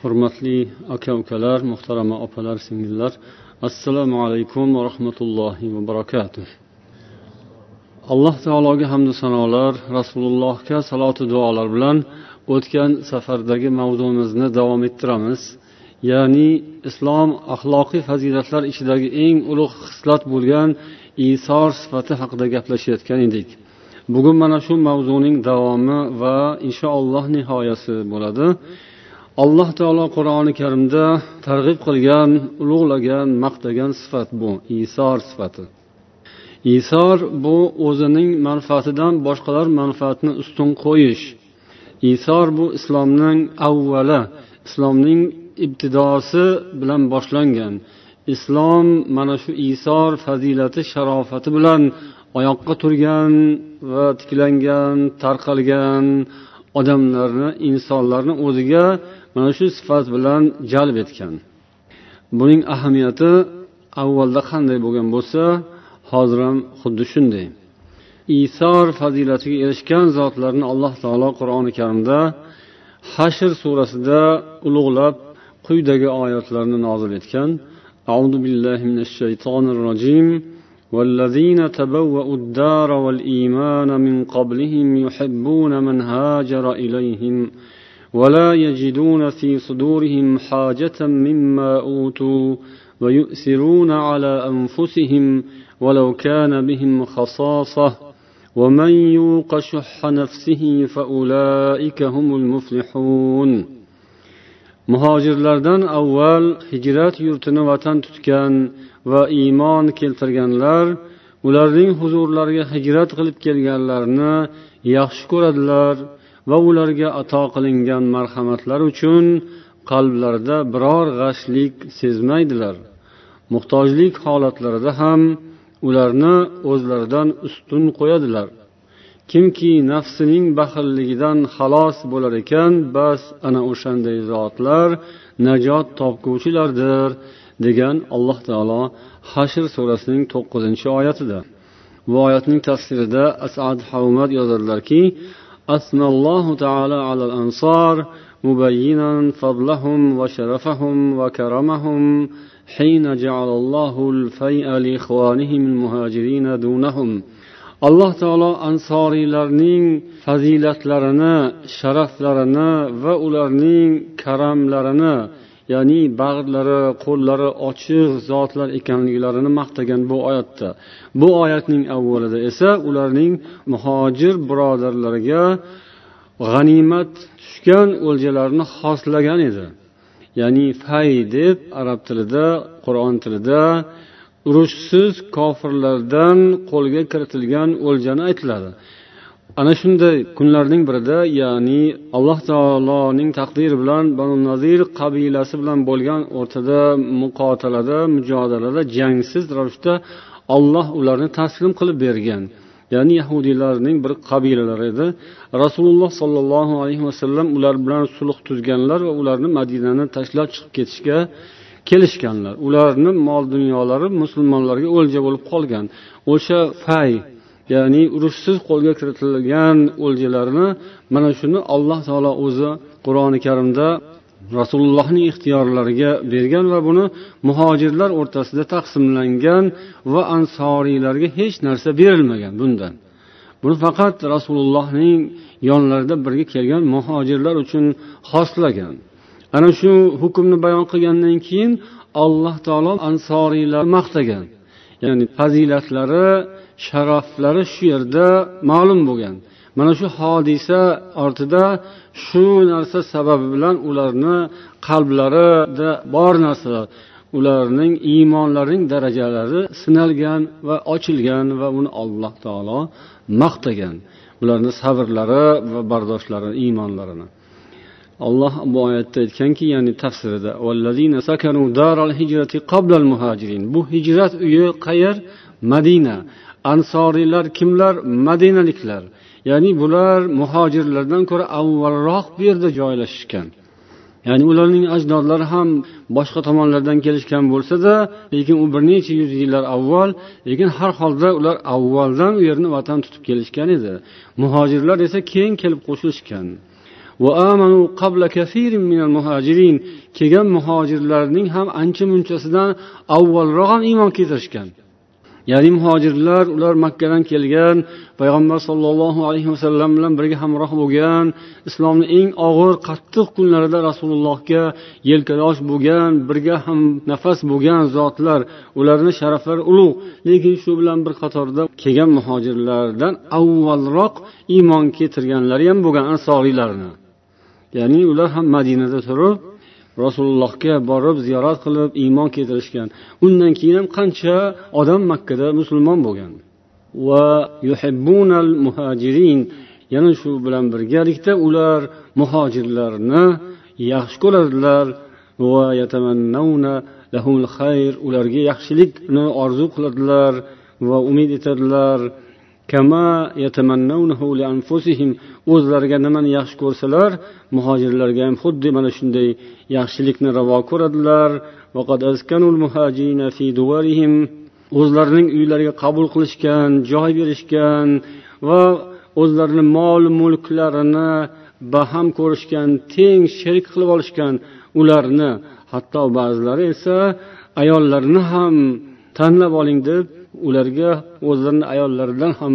hurmatli aka ukalar muhtarama opalar singillar assalomu alaykum va rahmatullohi va barakatuh. Alloh taologa hamdu sanolar rasulullohga salotu duolar bilan o'tgan safardagi mavzumizni davom ettiramiz. Ya'ni islom axloqiy fazilatlar ichidagi eng ulug' xislat bo'lgan isor sifati haqida gaplashayotgan edik. Bugun mana shu mavzuning davomi va inshaalloh nihoyasi bo'ladi. Alloh taolo qur'oni karimda targ'ib qilgan ulug'lagan maqtagan sifat bu isor sifati. Isor bu o'zining manfaatidan boshqalar manfaatini ustun qo'yish. Isor bu islomning avvali islomning ibtidosi bilan boshlangan. Islom mana shu isor fazilati sharofati bilan oyoqqa turgan va tiklangan tarqalgan odamlarni insonlarni o'ziga mana shu sifat bilan jalb etgan buning ahamiyati avvalda qanday bo'lgan bo'lsa hozir ham xuddi shunday isor fazilatiga erishgan zotlarni alloh taolo qur'oni karimda hashr surasida ulug'lab quyidagi oyatlarni nozil etgan أعوذ بالله من الشيطان الرجيم والذين تبوأوا الدار والإيمان من قبلهم يحبون من هاجر إليهم ولا يجدون في صدورهم حاجة مما أوتوا ويؤثرون على أنفسهم ولو كان بهم خصاصة ومن يوق شح نفسه فأولئك هم المفلحون muhojirlardan avval hijrat yurtini vatan tutgan va iymon keltirganlar ularning huzurlariga hijrat qilib kelganlarni yaxshi ko'radilar va ularga ato qilingan marhamatlar uchun qalblarida biror g'ashlik sezmaydilar. Muhtojlik holatlarida ham ularni o'zlaridan ustun qo'yadilar. Kimki nafsining baxilligidan xalos bo'lar ekan bas ana o'shanday zotlar najot topguvchilardir degan alloh taolo hashr surasining to'qqizinchi oyatida. Bu oyatning tafsirida asad havmat yozadilarki أثنى الله تعالى على الأنصار مبينا فضلهم وشرفهم وكرمهم حين جعل الله الفيء لإخوانهم المهاجرين دونهم. alloh taolo ansoriylarning fazilatlarini sharaflarini va ularning karamlarini ya'ni bag'rlari qo'llari ochiq zotlar ekanliklarini maqtagan bu oyatda. Bu oyatning avvalida esa ularning muhojir birodarlariga g'animat tushgan o'ljalarni xoslagan edi. Ya'ni fay deb arab tilida qur'on tilida urushsiz kofirlardan qo'lga kiritilgan o'ljani aytiladi. Ana shunday kunlarning birida ya'ni alloh taoloning taqdiri bilan banu nazir qabilasi bilan bo'lgan o'rtada muqotalada mujodalada jangsiz ravishda olloh ularni taslim qilib bergan. Ya'ni yahudiylarning bir qabilalari edi. Rasululloh sollallohu alayhi vasallam ular bilan sulh tuzganlar va ularni madinani tashlab chiqib ketishga kelishganlar. Ularni mol dunyolari musulmonlarga o'lja bo'lib qolgan. O'sha fay ya'ni urushsiz qo'lga kiritilgan o'ljalarni mana shuni alloh taolo o'zi qur'oni karimda rasulullohning ixtiyorlariga bergan va buni muhojirlar o'rtasida taqsimlangan va ansoriylarga hech narsa berilmagan bundan. Buni faqat rasulullohning yonlarida birga kelgan muhojirlar uchun xoslagan. Ana shu hukmni bayon qilgandan keyin alloh taolo ansoriylarni maqtagan. Ya'ni fazilatlari sharaflari shu yerda ma'lum bo'lgan. Mana shu hodisa ortida shu narsa sababi bilan ularni qalblarida bor narsalar ularning iymonlarining darajalari sinalgan va ochilgan va uni alloh taolo maqtagan. Ularni sabrlari va bardoshlari iymonlarini. Alloh bu oyatda aytganki ya'ni tafsirida bu hijrat uyi qayer madina. Ansoriylar kimlar? Madinaliklar. Ya'ni bular muhojirlardan ko'ra avvalroq bu yerda joylashishgan. Ya'ni ularning ajdodlari ham boshqa tomonlardan kelishgan bo'lsada lekin u bir necha yuz yillar avval lekin har holda ular avvaldan u yerni vatan tutib kelishgan edi. Muhojirlar esa keyin kelib qo'shilishgan. Kelgan muhojirlarning ham ancha munchasidan avvalroq ham iymon keltirishgan. Ya'ni muhojirlar ular makkadan kelgan payg'ambar sollallohu alayhi vasallam bilan birga hamroh bo'lgan islomni eng og'ir qattiq kunlarida rasulullohga yelkadosh bo'lgan birga ham nafas bo'lgan zotlar ularni sharaflari ulug' lekin shu bilan bir qatorda kelgan muhojirlardan avvalroq iymon keltirganlari ham bo'lgan ansoriylarni ya'ni ular ham madinada turib rasulullohga borib ziyorat qilib iymon keltirishgan. Undan keyin ham qancha odam makkada musulmon bo'lgan. Va yuhibbunal muhajirin yana shu bilan birgalikda ular muhojirlarni yaxshi ko'radilar. Va yatamannavna lahumul xayr. Ularga yaxshilikni orzu qiladilar va umid etadilar. O'zlariga nimani yaxshi ko'rsalar muhojirlarga ham xuddi mana shunday yaxshilikni ravo ko'radilar. o'zlarining uylariga qabul qilishgan joy berishgan va o'zlarini mol mulklarini baham ko'rishgan teng sherik qilib olishgan ularni hatto ba'zilari esa ayollarini ham tanlab oling deb ularga o'zlarini ayollaridan ham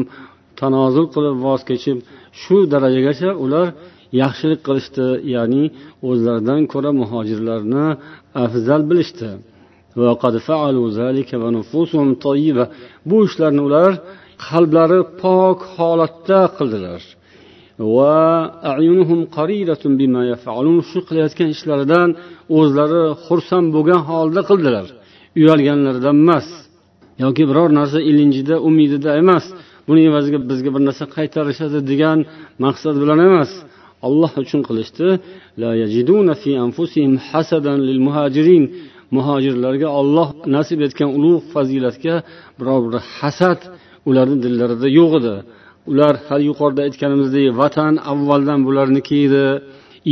tanozul qilib voz kechib shu darajagacha ular yaxshilik qilishdi ya'ni o'zlaridan ko'ra muhojirlarni afzal bilishdi. Bu ishlarni ular qalblari pok holatda qildilar. Shu qilayotgan ishlaridan o'zlari xursand bo'lgan holda qildilar. Uyalganlaridan emas. Yoki biror narsa ilinjida umidida emas. Buni evaziga bizga bir narsa qaytarishadi degan maqsad bilan emas. Alloh uchun qilishdi. Muhojirlarga olloh nasib etgan ulug' fazilatga biror bir hasad ularni dillarida yo'q edi. Ular hal yuqorida aytganimizdek vatan avvaldan bularniki edi.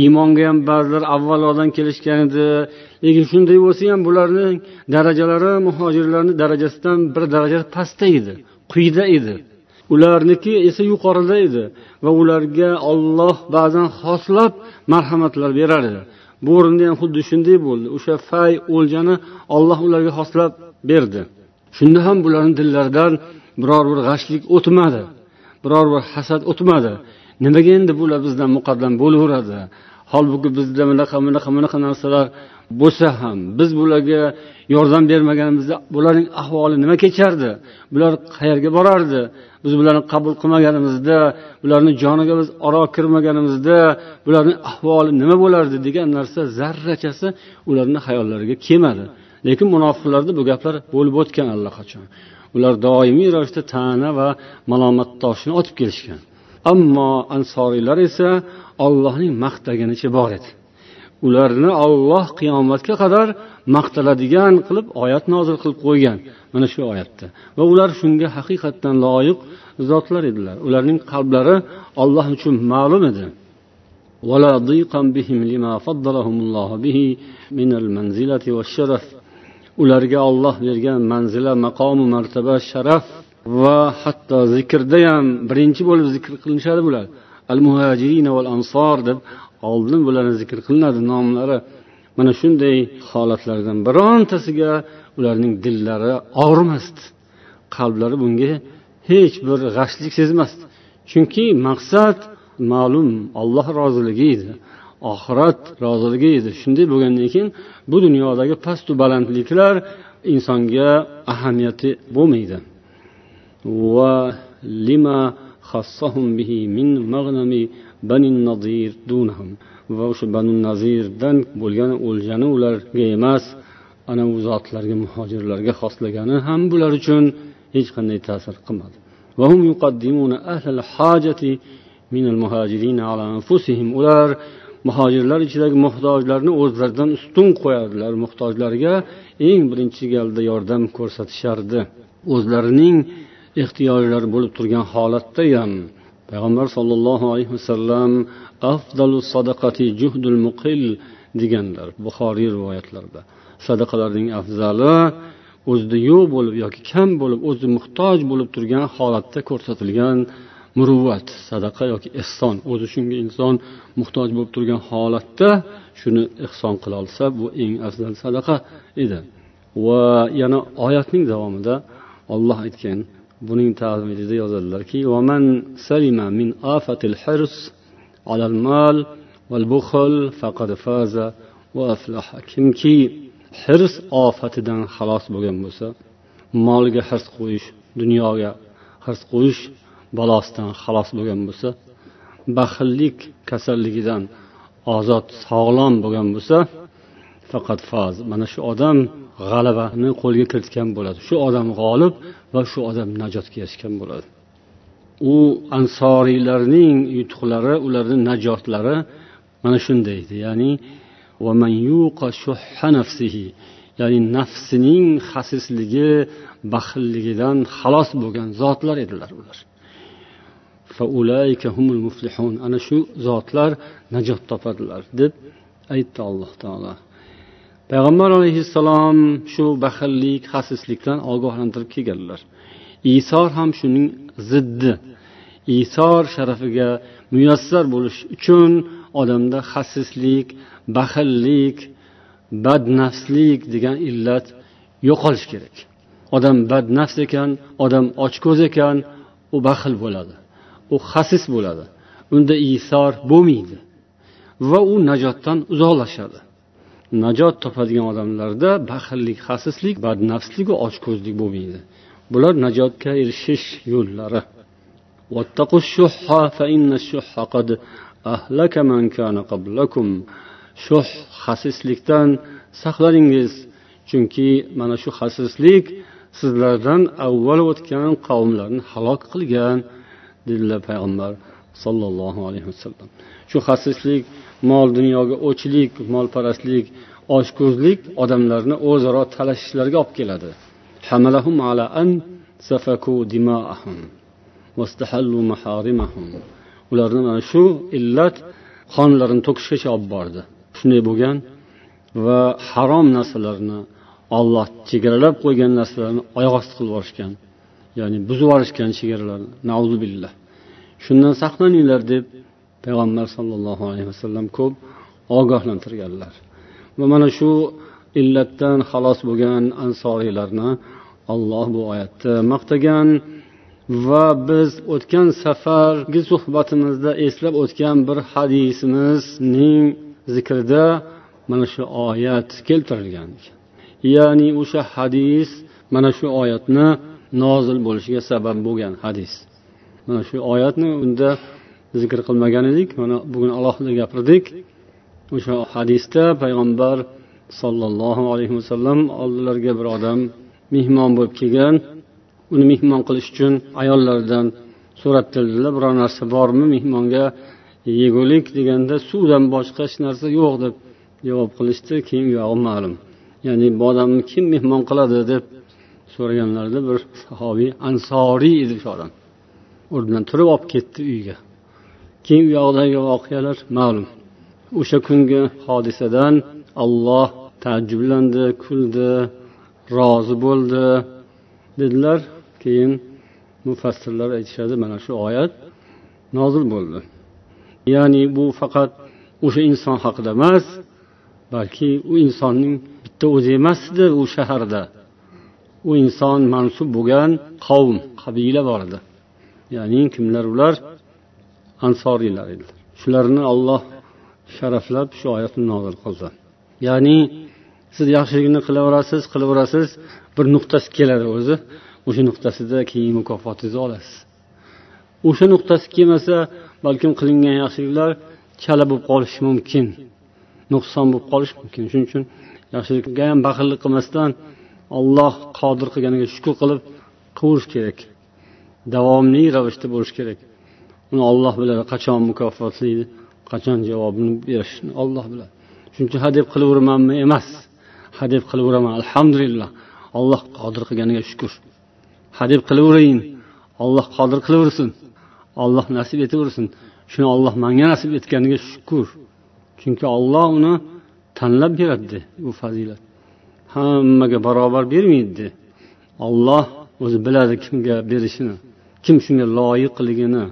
Iymonga ham ba'zilar avvalroqdan kelishgan edi. Lekin shunday bo'lsa ham bularning darajalari muhojirlarni darajasidan bir daraja pastda edi quyida edi. Ularniki esa yuqorida edi va ularga olloh ba'zan xoslab marhamatlar berar edi. Bu o'rinda ham xuddi shunday bo'ldi. O'sha fay o'ljani olloh ularga xoslab berdi. Shunda ham bularni dillaridan biror bir g'ashlik o'tmadi biror bir hasad o'tmadi. Nimaga endi bular bizdan muqaddam bo'laveradi? Holbuki bizda bunaqa bunaqa bunaqa narsalar bo'lsa ham biz bularga yordam bermaganimizda bularning ahvoli nima kechardi? Bular qayerga borardi? Biz bularni qabul qilmaganimizda bularni joniga biz oro kirmaganimizda bularning ahvoli nima bo'lardi degan narsa zarrachasi ularni hayollariga kelmadi. Lekin munofiqlarda bu gaplar bo'lib o'tgan allaqachon. Ular doimiy ravishda ta'na va malomat toshini otib kelishgan. Ammo ansoriylar esa ollohning maqtaganicha bor edi. Ularni olloh qiyomatga qadar maqtaladigan qilib oyat nozil qilib qo'ygan. Mana shu oyatda. Va ular shunga haqiqatdan loyiq zotlar edilar. Ularning qalblari olloh uchun ma'lum edi. Ularga olloh bergan manzila maqomu martaba sharaf va hatto zikrda ham birinchi bo'lib zikr qilinishadi bular. Al muhajirin val ansor deb oldin bularni zikr qilinadi nomlari mana shunday holatlardan birontasiga ularning dillari og'rimasdi. Qalblari bunga hech bir g'ashlik sezmasdi. Chunki maqsad ma'lum alloh roziligi edi oxirat roziligi edi. Shunday bo'lgandan keyin bu dunyodagi pastu balandliklar insonga ahamiyati bo'lmaydi. Va lima bihi min mag'nami bani nazir dunhum va o'sha banu nazirdan bo'lgan o'ljani ularga emas ana u zotlarga muhojirlarga xoslagani ham bular uchun hech qanday ta'sir qilmadi. Ular muhojirlar ichidagi muhtojlarni o'zlaridan ustun qo'yardilar. Muhtojlarga eng birinchi galda yordam ko'rsatishardi. O'zlarining ehtiyojlari bo'lib turgan holatda ham payg'ambar sollallohu alayhi vasallam afdalu sadaqati juhdul muqil deganlar buxoriy rivoyatlarida. Sadaqalarning afzali o'zida yo'q bo'lib yoki kam bo'lib o'zi muhtoj bo'lib turgan holatda ko'rsatilgan muruvvat sadaqa yoki ehson o'zi shunga inson muhtoj bo'lib turgan holatda shuni ehson qila olsa bu eng afzal sadaqa edi. Va yana oyatning davomida olloh aytgan buning tavilida yozadilarki min afatil hirs alal mal val buxl faqad faza va aflaha. Kimki hirs ofatidan xalos bo'lgan bo'lsa molga hirs qo'yish dunyoga hirs qo'yish balosidan xalos bo'lgan bo'lsa baxillik kasalligidan ozod sog'lom bo'lgan bo'lsa faqat faz. Mana shu odam g'alabani qo'lga kiritgan bo'ladi. Shu odam g'olib va shu odam najotga erishgan bo'ladi. U ansoriylarning yutuqlari ularni najotlari mana shunday edi ya'ni ya'ni nafsining xasisligi baxilligidan xalos bo'lgan zotlar edilar ular. Ana shu zotlar najot topadilar deb aytdi alloh taolo. Payg'ambar alayhissalom shu baxillik xasislikdan ogohlantirib kelganlar. Isor ham shuning ziddi. Isor sharafiga muyassar bo'lish uchun odamda xasislik baxillik badnafslik degan illat yo'qolishi kerak. Odam badnafs ekan odam ochko'z ekan u baxil bo'ladi u xasis bo'ladi. Unda isor bo'lmaydi va u najotdan uzoqlashadi. Najot topadigan odamlarda baxillik xasislik badnafslik va ochko'zlik bo'lmaydi. Bular najotga erishish yo'llari. Shuh xasislikdan saqlaningiz chunki mana shu xasislik sizlardan avval o'tgan qavmlarni halok qilgan dedilar payg'ambar sollallohu alayhi vasallam. Shu xasislik mol dunyoga o'chlik molparastlik ochko'zlik odamlarni o'zaro talashishlarga olib keladi. Ularni mana shu illat qonlarini to'kishgacha olib bordi. Shunday bo'lgan va harom narsalarni olloh chegaralab qo'ygan narsalarni oyoq osti qilib yuborishgan ya'ni buzib yuborishgan chegaralarni. Billah shundan saqlaninglar deb payg'ambar sollallohu alayhi vasallam ko'p ogohlantirganlar. Va mana shu illatdan xalos bo'lgan ansoriylarni alloh bu oyatda maqtagan va biz o'tgan safargi suhbatimizda eslab o'tgan bir hadisimizning zikrida mana shu oyat keltirilgan ya'ni o'sha hadis mana shu oyatni nozil bo'lishiga sabab bo'lgan hadis. Mana shu oyatni unda zikr qilmagan edik mana bugun alohida gapirdik. O'sha hadisda payg'ambar sollallohu alayhi vasallam oldilariga bir odam mehmon bo'lib kelgan. Uni mehmon qilish uchun ayollaridan so'rabdilar biror narsa bormi mehmonga? Yegulik deganda suvdan boshqa hech narsa yo'q deb javob qilishdi. Keyin uyog'i ma'lum. Ya'ni bu odamni kim mehmon qiladi deb so'raganlarida bir sahobiy ansoriy edi o'sha odam. O'rnidan turib olib ketdi uyga. Keyin u yoqdagi voqealar ma'lum. O'sha kungi hodisadan olloh taajjublandi kuldi rozi bo'ldi dedilar. Keyin mufassirlar aytishadi mana shu oyat nozil bo'ldi. Ya'ni bu faqat o'sha inson haqida emas balki u insonning bitta o'zi emas edi u shaharda. U inson mansub bo'lgan qavm qabila bor edi. Ya'ni kimlar ular? Ansoriylar edilar shularni olloh sharaflab shu oyatni nozil qildi. Ya'ni siz yaxshilikni qilaverasiz qilaverasiz bir nuqtasi keladi o'zi. O'sha nuqtasida keyin mukofotingizni olasiz. O'sha nuqtasi kelmasa balkim qilingan yaxshiliklar chala bo'lib qolishi mumkin nuqson bo'lib qolishi mumkin. Shuning uchun yaxshilikka ham baxillik qilmasdan olloh qodir qilganiga shukur qilib qilverish kerak. Davomli ravishda bo'lishi kerak. Uni olloh biladi qachon mukofotlaydi qachon javobini berishini olloh biladi shuning uchun hadeb qilaveramanmi emas. Hadeb qilaveraman alhamdulillah. Alloh qodir qilganiga shukur hadeb qilaverayin olloh qodir qilaversin olloh nasib etaversin shuni olloh manga nasib etganiga shukur chunki olloh uni tanlab beradi bu fazilat. Hammaga barobar bermaydi. Olloh o'zi biladi kimga berishini kim shunga loyiqligini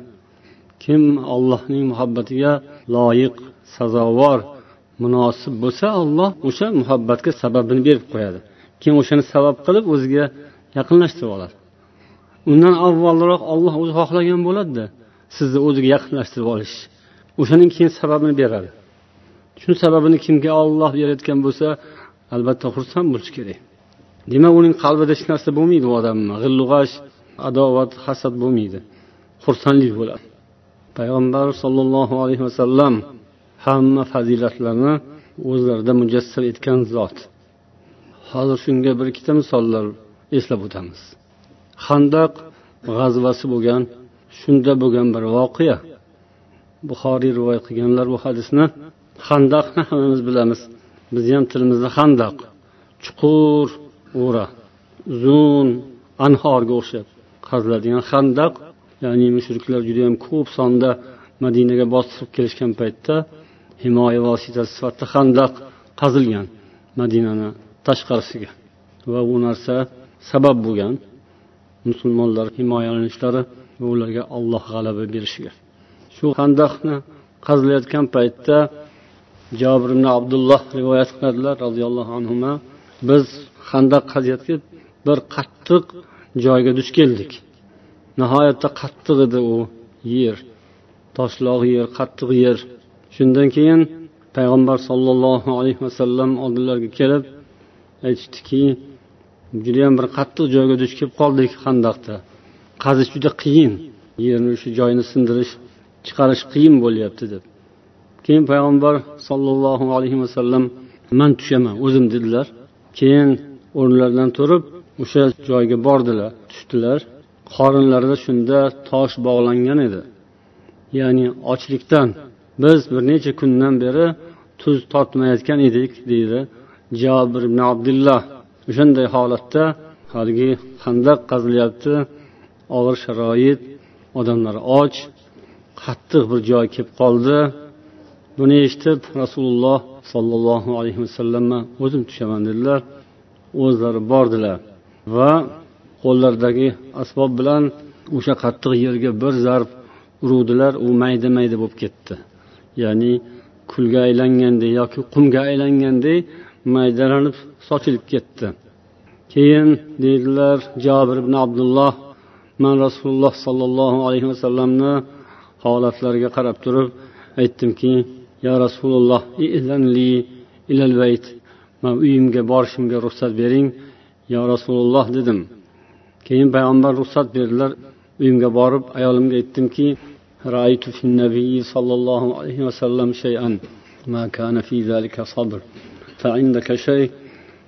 kim allohning muhabbatiga loyiq sazovor munosib bo'lsa olloh o'sha muhabbatga sababini berib qo'yadi. Keyin o'shani sabab qilib o'ziga yaqinlashtirib oladi? Undan avvalroq olloh o'zi xohlagan bo'ladida sizni o'ziga yaqinlashtirib olish. O'shaning keyin sababini beradi. Shu sababini kimga olloh berayotgan bo'lsa albatta xursand bo'lish kerak. Demak uning qalbida hech narsa bo'lmaydi u odamni. G'illu g'ash adovat hasad bo'lmaydi. Xursandlik bo'ladi. Payg'ambar sollallohu alayhi vasallam hamma fazilatlarni o'zlarida mujassam etgan zot. Hozir shunga bir ikkita misollar eslab o'tamiz. Handaq g'azvasi bo'lgan shunda bo'lgan bir voqea. Buxoriy rivoyat qilganlar bu hadisni handaqni hammamiz bilamiz. Bizni ham tilimizda handaq chuqur o'ra uzun anhorga o'xshab qaziladigan handaq ya'ni mushriklar judayam ko'p sonda madinaga bostirib kelishgan paytda himoya vositasi sifatida handaq qazilgan madinani tashqarisiga. Va bu narsa sabab bo'lgan musulmonlar himoyalanishlari va ularga olloh g'alaba berishiga. Shu handaqni qazilayotgan paytda jobir ibn abdulloh rivoyat qiladilar roziyallohu anhu biz handaq qaziyotga bir qattiq joyga duch keldik. Nihoyatda qattiq edi u yer. Toshloq yer qattiq yer. Shundan keyin payg'ambar sollallohu alayhi vasallam oldilariga kelib aytishdiki judayam bir qattiq joyga duch kelib qoldik handaqda qazish juda qiyin. Yerni o'sha joyini sindirish chiqarish qiyin bo'lyapti deb. Keyin payg'ambar sollallohu alayhi vasallam man tushaman o'zim dedilar. Keyin o'rnlaridan turib o'sha joyga bordilar tushdilar. Qorinlarida shunda tosh bog'langan edi. Ya'ni ochlikdan biz bir necha kundan beri tuz tortmayotgan edik deydi jobir ibn abdulloh. O'shanday holatda haligi handaq qazilyapti og'ir sharoit odamlar och qattiq bir joy kelib qoldi. Buni eshitib rasululloh sollallohu alayhi vasallam o'zim tushaman dedilar. O'zlari bordilar va qo'llaridagi asbob bilan o'sha qattiq yerga bir zarb uruvdilar u mayda mayda bo'lib ketdi. Ya'ni kulga aylangandek yoki qumga aylangandek maydalanib sochilib ketdi. Keyin deydilar jobir ibn abdulloh man rasululloh sollallohu alayhi vasallamni holatlariga qarab turib aytdimki yo rasululloh ilal bayt man uyimga borishimga ruxsat bering. Yo rasululloh dedim. keyin payg'ambar ruxsat berdilar uyimga borib ayolimga aytdimki رأيت في النبي صلى الله عليه وسلم شيئا ما كان في ذلك صبر فعندك شيء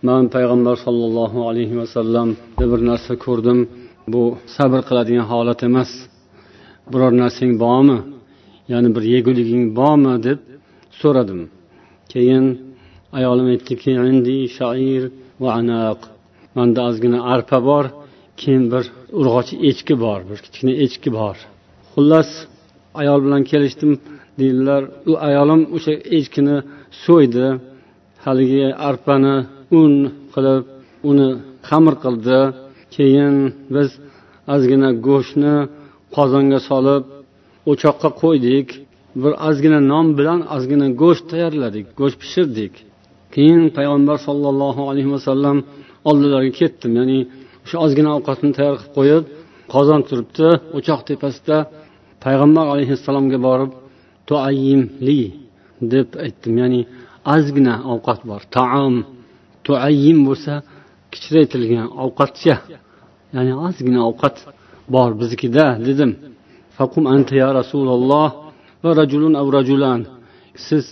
man payg'ambar sollallohu alayhi vasallamda bir narsa ko'rdim bu sabr qiladigan holat emas biror narsang bormi ya'ni bir yeguliging bormi deb so'radim keyin ayolim aytdiki manda ozgina arpa bor Keyin bir urg'och echki bor bir kichkina echki bor. Xullas ayol bilan kelishdim deydilar. U ayolim o'sha echkini so'ydi. Haligi arpani un qilib uni xamir qildi. Keyin biz ozgina go'shtni qozonga solib o'choqqa qo'ydik. Bir ozgina non bilan ozgina go'sht tayyorladik go'sht pishirdik. Keyin payg'ambar sollallohu alayhi vasallam oldilariga ketdim. Ya'ni o'sha ozgina ovqatni tayyor qilib qo'yib qozon turibdi o'choq tepasida payg'ambar alayhissalomga borib tuayyimli deb aytdim. Ya'ni ozgina ovqat bor taom. Tuayyim bo'lsa kichraytirilgan ovqatcha. Ya'ni ozgina ovqat bor biznikida dedim. Faqum anta ya rasululloh va rajulun av rajulan. Siz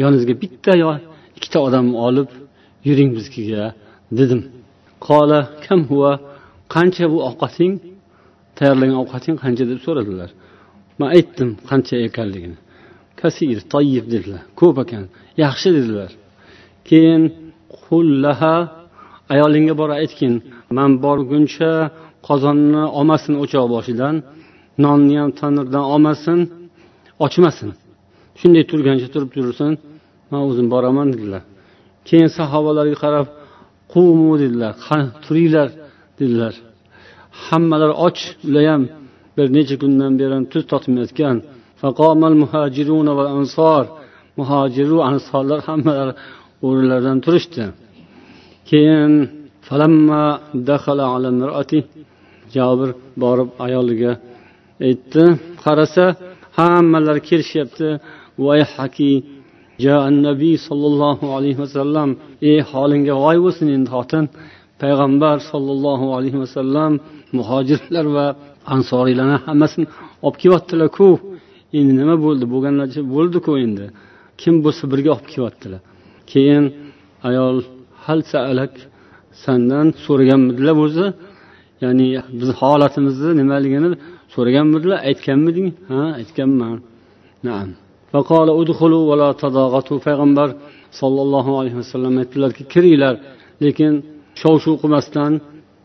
yoningizga bitta yo ikkita odam olib yuring biznikiga dedim. Qola kam huva qancha bu ovqating? Tayyorlagan ovqating qancha? deb so'radilar. Man aytdim qancha ekanligini. Kasir toyib dedilar. Ko'p ekan yaxshi dedilar. Keyin qullaha ayolingga borib aytgin man borguncha qozonni olmasin o'choq boshidan nonni ham tandirdan olmasin ochmasin. Shunday turgancha turib tursin man o'zim boraman dedilar. Keyin sahobalarga qarab qumu dedilar turinglar dedilar. Hammalari och ular ham bir necha kundan beri tuz totmayotgan. Muhojiru ansorlar hammalari o'rinlaridan turishdi. Keyin jobir borib ayoliga aytdi qarasa hammalari kelishyapti. Nabiy sollallohu alayhi vasallam ey holingga voy bo'lsin endi xotin. Payg'ambar sollallohu alayhi vasallam muhojirlar va ansoriylarni hammasini olib kelyaptilar ku endi nima bo'ldi? Bo'lganlaricha bo'ldiku endi. Kim bo'lsa birga olib kelyaptilar keyin ayol hal saalak sandan so'raganmidilar o'zi? Ya'ni biz holatimizni nimaligini so'raganmidilar aytganmiding? Ha aytganman. Naam. Payg'ambar sollallohu alayhi vasallam aytdilarki kiringlar. Lekin shov shuv qilmasdan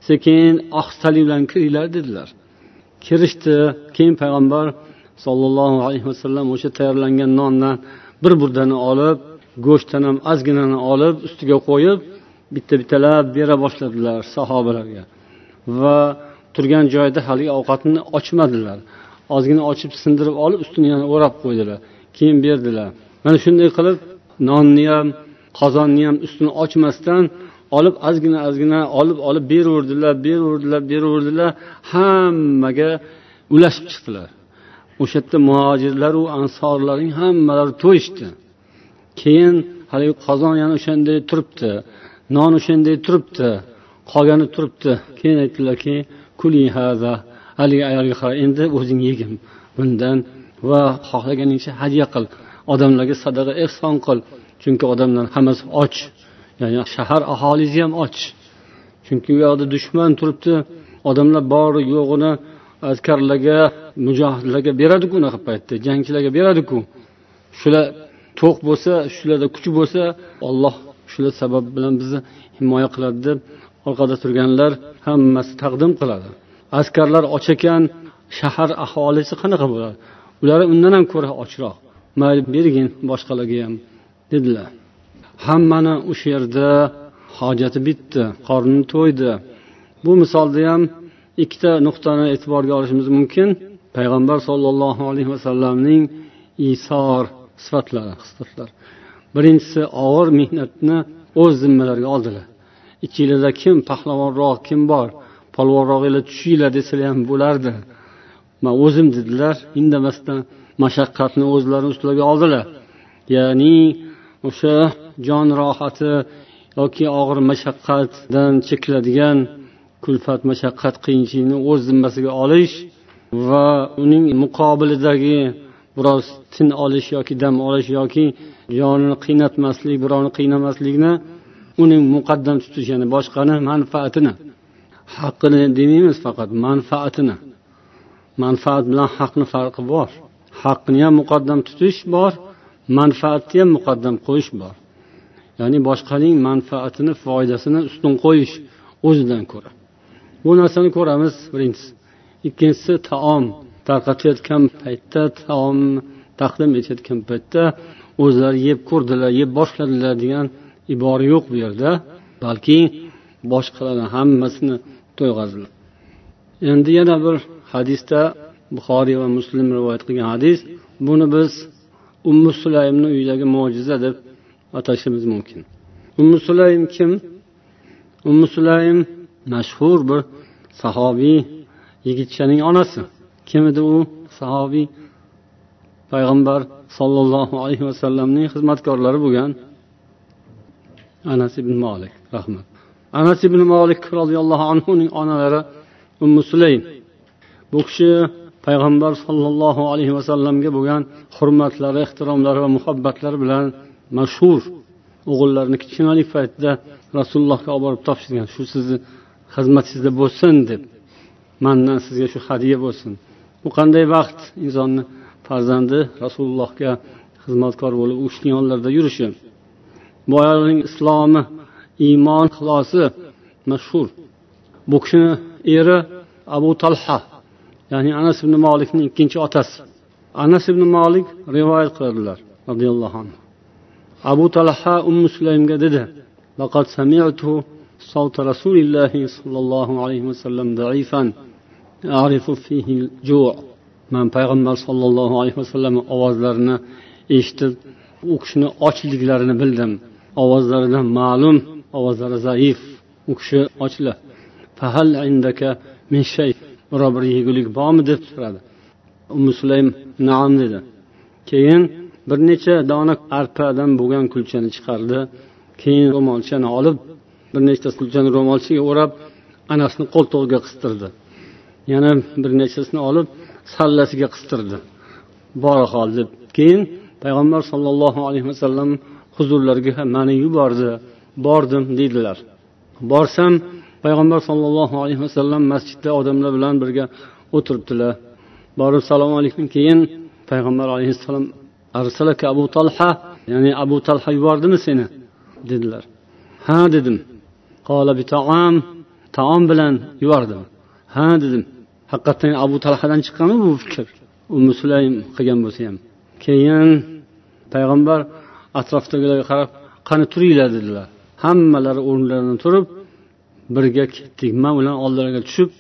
sekin ah ohistalik bilan kiringlar dedilar. Kirishdi. Keyin payg'ambar sollallohu alayhi vasallam o'sha tayyorlangan nondan bir burdani olib go'shtdan ham ozginani olib ustiga qo'yib bitta bittalab bera boshladilar sahobalarga. Va turgan joyida haligi ovqatni ochmadilar. Ozgina ochib sindirib olib ustini yana o'rab qo'ydilar. Keyin berdilar. Mana shunday qilib nonni ham qozonni ham ustini ochmasdan olib ozgina ozgina olib olib beraverdilar beraverdilar beraverdilar. Hammaga ulashib chiqdilar. O'sha yerda muhojirlaru ansorlarning hammalari to'yishdi. Keyin haligi qozon yana o'shanday turibdi non o'shanday turibdi qolgani turibdi. Keyin aytdilarki kuli haza haligi ayolga qara endi o'zing yegin bundan va xohlaganingcha hadya qil. Odamlarga sadaqa ehson qil. Chunki odamlar hammasi och. Ya'ni shahar aholisi ham och. Chunki u yoqda dushman turibdi. Odamlar bori yo'g'ini askarlarga mujohidlarga beradiku unaqa paytda jangchilarga beradiku. Shular to'q bo'lsa shularda kuch bo'lsa olloh shular sabab bilan bizni himoya qiladi deb orqada turganlar hammasi taqdim qiladi. Askarlar och ekan shahar aholisi qanaqa bo'ladi? Ular undan ham ko'ra ochroq mayli bergin boshqalarga ham dedilar. Hammani o'sha yerda hojati bitdi qorni to'ydi. Bu misolda ham ikkita nuqtani e'tiborga olishimiz mumkin. Payg'ambar sollallohu alayhi vasallamning isor sifatlari hislatlar birinchisi og'ir mehnatni o'z zimmalariga oldilar. Ichinglarda kim pahlavonroq kim bor polvonrog'inglar tushinglar desalar ham bo'lardi. Man o'zim dedilar indamasdan mashaqqatni o'zlarini ustilariga oldilar. Ya'ni o'sha jon rohati yoki og'ir mashaqqatdan chekiladigan kulfat mashaqqat qiyinchilikni o'z zimmasiga olish va uning muqobilidagi biroz tin olish yoki dam olish yoki jonini qiynatmaslik birovni qiynamaslikni uning muqaddam tutish ya'ni boshqani manfaatini haqqini demaymiz faqat manfaatini. Manfaat bilan haqni farqi bor. Haqni ham muqaddam tutish bor manfaatni ham muqaddam qo'yish bor. Ya'ni boshqaning manfaatini foydasini ustun qo'yish o'zidan ko'ra. Bu narsani ko'ramiz birinchisi. Ikkinchisi taom. Tarqatayotgan paytda taom taqdim etayotgan paytda o'zlari yeb ko'rdilar yeb boshladilar degan ibora yo'q bu yerda. Balki boshqalarni hammasini to'yg'azdilar endi yana bir hadisda buxoriy va muslim rivoyat qilgan hadis buni biz ummu sulaymni uyidagi mo'jiza deb atashimiz mumkin. Ummu sulaym kim? Ummu sulaym mashhur bir sahobiy yigitchaning onasi. Kim edi u sahobiy? Payg'ambar sollallohu alayhi vasallamning xizmatkorlari bo'lgan anas ibn molik rahmat. Anas ibn molik roziyallohu anhuning onalari ummu sulaym. Bu kishi payg'ambar sollallohu alayhi vasallamga bo'lgan hurmatlari ehtiromlari va muhabbatlari bilan mashhur o'g'illarini kichkinalik paytida rasulullohga olib borib topshirgan. Shu sizni xizmatingizda bo'lsin deb mandan sizga shu hadya bo'lsin. Bu qanday baxt insonni farzandi rasulullohga xizmatkor bo'lib u kishini yonlarida yurishi? Bu ayolning islomi iymon ixlosi mashhur. Bu kishini eri abu talha ya'ni anas ibn molikning ikkinchi otasi anas ibn molik rivoyat qiladilar roziyallohu anhu abu talha ummu sulaymga dedi لقد سمعت صوت رسول الله صلى الله عليه وسلم ضعيفا أعرف فيه الجوع man payg'ambar sollallohu alayhi vasallam ovozlarini eshitib u kishini ochliklarini bildim ovozlaridan ma'lum ovozlari zaif u kishi ochlar fahal biror bir yegulik bormi deb so'radi. Umi sulaym naam dedi. Keyin bir necha dona arpadan bo'lgan kulchani chiqardi. Keyin ro'molchani olib bir nechta kulchani ro'molchaga o'rab anasini qo'ltig'iga qistirdi. Yana bir nechasini olib sallasiga qistirdi. Bora qol deb. Keyin payg'ambar sollallohu alayhi vasallam huzurlariga mani yubordi bordim deydilar. Borsam payg'ambar sollallohu alayhi vasallam masjidda odamlar bilan birga o'tiribdilar. Borib assalomu alaykum keyin payg'ambar alayhissalom arsalaka abu talha ya'ni abu talha yubordimi seni? dedilar. Ha dedim. Taom bilan yubordim ha dedim. Haqiqatdan abu talhadan chiqqanmi bu fikr? U musulaym qilgan bo'lsa ham keyin payg'ambar atrofdagilarga qarab qani turinglar dedilar. Hammalari o'rnlaridan turib birga ketdik. Man ularni oldilariga tushib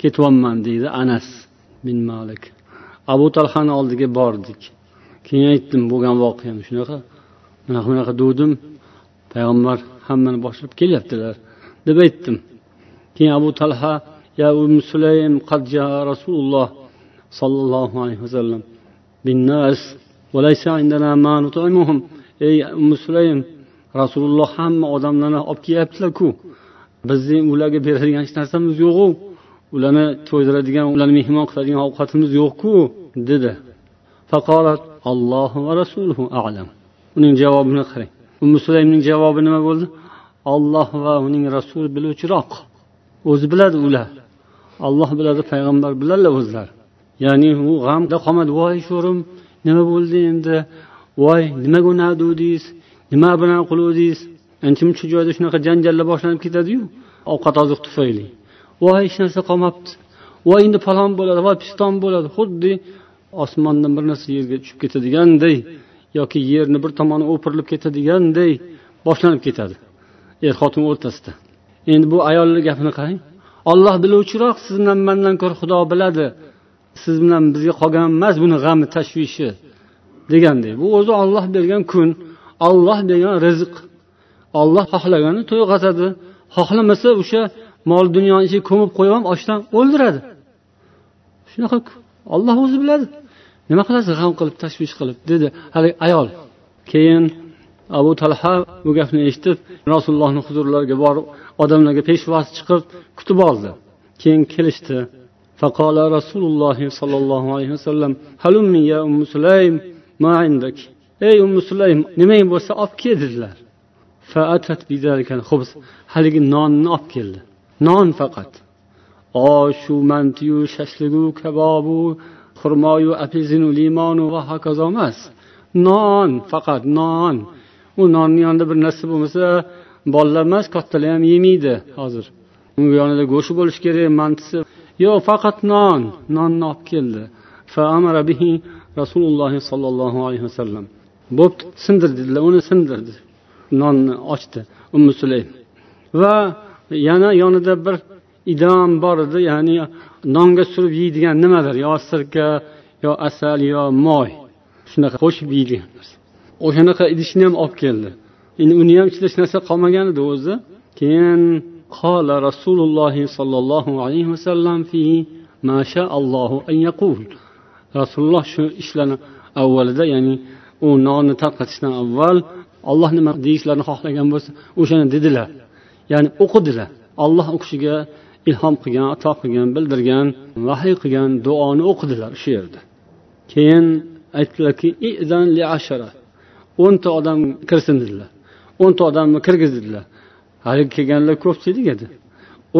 ketyapman deydi anas bin malik. Abu talhani oldiga bordik. Keyin aytdim bo'lgan voqeani shunaqa. Bunaqa bunaqa degdim payg'ambar hammani boshlab kelyaptilar deb aytdim. Keyin abu talha ya umm sulaym qadja rasululloh sollallohu alayhi vasallam binnas ey um sulaym rasululloh hamma odamlarni olib kelyaptilarku. Bizni ularga beradigan hech narsamiz yo'qu. Ularni to'ydiradigan ularni mehmon qiladigan ovqatimiz yo'qku dedi. Faqolat allohu va rasuluhu alam. Uning javobini qarang. Umi sulaymning javobi nima bo'ldi? Olloh va uning rasuli biluvchiroq. O'zi biladi ular. Olloh biladi payg'ambar biladilar o'zlari. Ya'ni u g'amda qolmadi. Voy sho'rim nima bo'ldi endi? Voy nimaga unaqa nima bilan qiluvdingiz ancha muncha joyda shunaqa janjallar boshlanib ketadiyu? Ovqat oziq tufayli. Voy hech narsa qolmabdi. Voy endi falon bo'ladi voy piston bo'ladi. Xuddi osmondan bir narsa yerga tushib ketadiganday yoki yerni bir tomoni o'pirilib ketadiganday boshlanib ketadi er xotin o'rtasida. Endi bu ayolni gapini qarang. Olloh biluvchiroq siz bilan mandan ko'ra xudo biladi. Siz bilan bizga qolgan emas buni g'ami tashvishi deganday. Bu o'zi olloh bergan kun olloh bergan rizq. olloh xohlagani to'yg'azadi xohlamasa o'sha mol dunyoni ichiga ko'mib qo'yib ham ochdan o'ldiradi shunaqa olloh o'zi biladi nima qilasiz g'am qilib tashvish qilib dedi haligi ayol keyin abu talha bu gapni eshitib rasulullohni huzurlariga borib odamlarga peshvoz chiqib kutib oldi keyin kelishdi فقال رسول الله صلى الله عليه وسلم هلمي يا أم سليم ما عندك ey ummu sulaym nimang bo'lsa olib kel dedilar Haligi nonni olib keldi non faqat oshu mantiyu shashligu kabobu xurmoyu apelsinu limonu va hokazo emas non faqat non u nonni yonida bir narsa bo'lmasa bolalar emas kattalar ham yemaydi hozir u yonida go'shti bo'lishi kerak mantisi yo'q faqat non nonni olib keldi rasululloh sollallohu alayhi vasallam bo'pti sindir dedilar uni sindirdi nonni ochdi ummu sulaym. Va yana yonida bir idom bor edi ya'ni nonga surib yeydigan nimadir yo sirka yo asal yo moy. Shunaqa qo'shib yeydigan o'shanaqa idishni ham olib keldi. Endi uni ham ichida hech narsa qolmagan edi o'zi. Keyin qola rasululloh sollallohu alayhi vasallam fi mashaallohu an yaqul. Rasululloh shu ishlarni avvalida ya'ni u nonni tarqatishdan avval olloh nima deyishlarini xohlagan bo'lsa o'shani dedilar. Ya'ni o'qidilar. Olloh u kishiga ilhom qilgan ato qilgan bildirgan vahiy qilgan duoni o'qidilar shu yerda. Keyin aytdilarki o'nta odam kirsin dedilar. O'nta odamni kirgizdilar haligi kelganlar ko'pchilik edi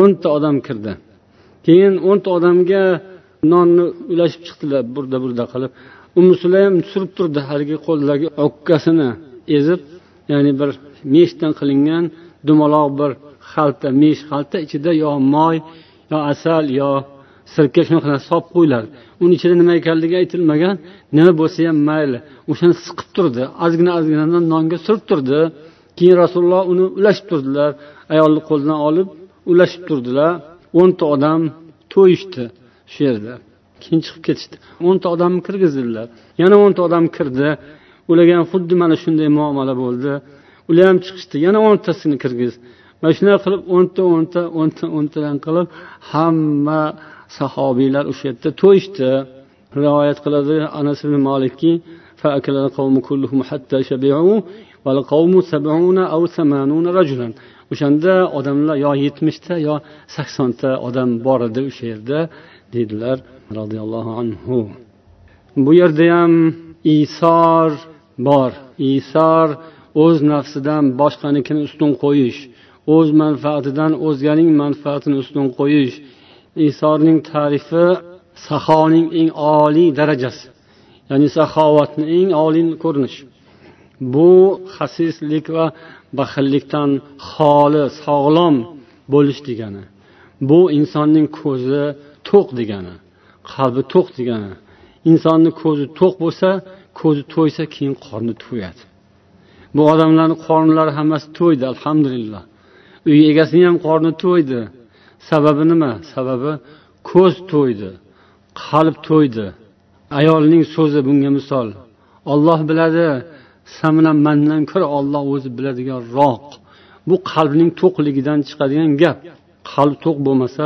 o'nta odam kirdi. Keyin o'nta odamga nonni ulashib chiqdilar burda burda qilib umusulam surib turdi haligi qo'lidagi o'kkasini ezib ya'ni bir meshdan qilingan dumaloq bir xalta mesh xalta ichida yo moy yo asal yo sirka shunaqa narsa solib qo'yiladi. Uni ichida nima ekanligi aytilmagan. Nima bo'lsa ham mayli o'shani siqib turdi. Ozgina ozgina nonga surib turdi. Keyin rasululloh uni ulashib turdilar. Ayolni qo'lidan olib ulashib turdilar. O'nta odam to'yishdi shu yerda. Keyin chiqib ketishdi. O'nta odamni kirgizdilar. Yana o'nta odam kirdi. Ularga ham xuddi mana shunday muomala bo'ldi. Ular ham chiqishdi. Yana o'ntasini kirgiz. Mana shunday qilib o'nta o'nta o'nta o'ntadan qilib hamma sahobiylar o'sha yerda to'yishdi. Rivoyat qiladi anas ibn molikki o'shanda odamlar yo yetmishta yo saksonta odam bor edi o'sha yerda deydilar roziyallohu anhu. Bu yerda ham isor bor. Isor o'z nafsidan boshqanikini ustun qo'yish o'z manfaatidan o'zganing manfaatini ustun qo'yish. Isorning tarifi sahoning eng oliy darajasi ya'ni saxovatni eng oliy ko'rinishi. Bu xasislik va baxillikdan xoli sog'lom bo'lish degani bu insonning ko'zi to'q degani qalbi to'q degani. Insonni ko'zi to'q bo'lsa ko'zi to'ysa keyin qorni to'yadi. Bu odamlarni qornlari hammasi to'ydi alhamdulillah. Uy egasini ham qorni to'ydi. Sababi nima? Sababi ko'z to'ydi qalb to'ydi. Ayolning so'zi bunga misol. Olloh biladi san bilan mandan ko'ra olloh o'zi biladiganroq bu qalbning to'qligidan chiqadigan gap. Qalb to'q bo'lmasa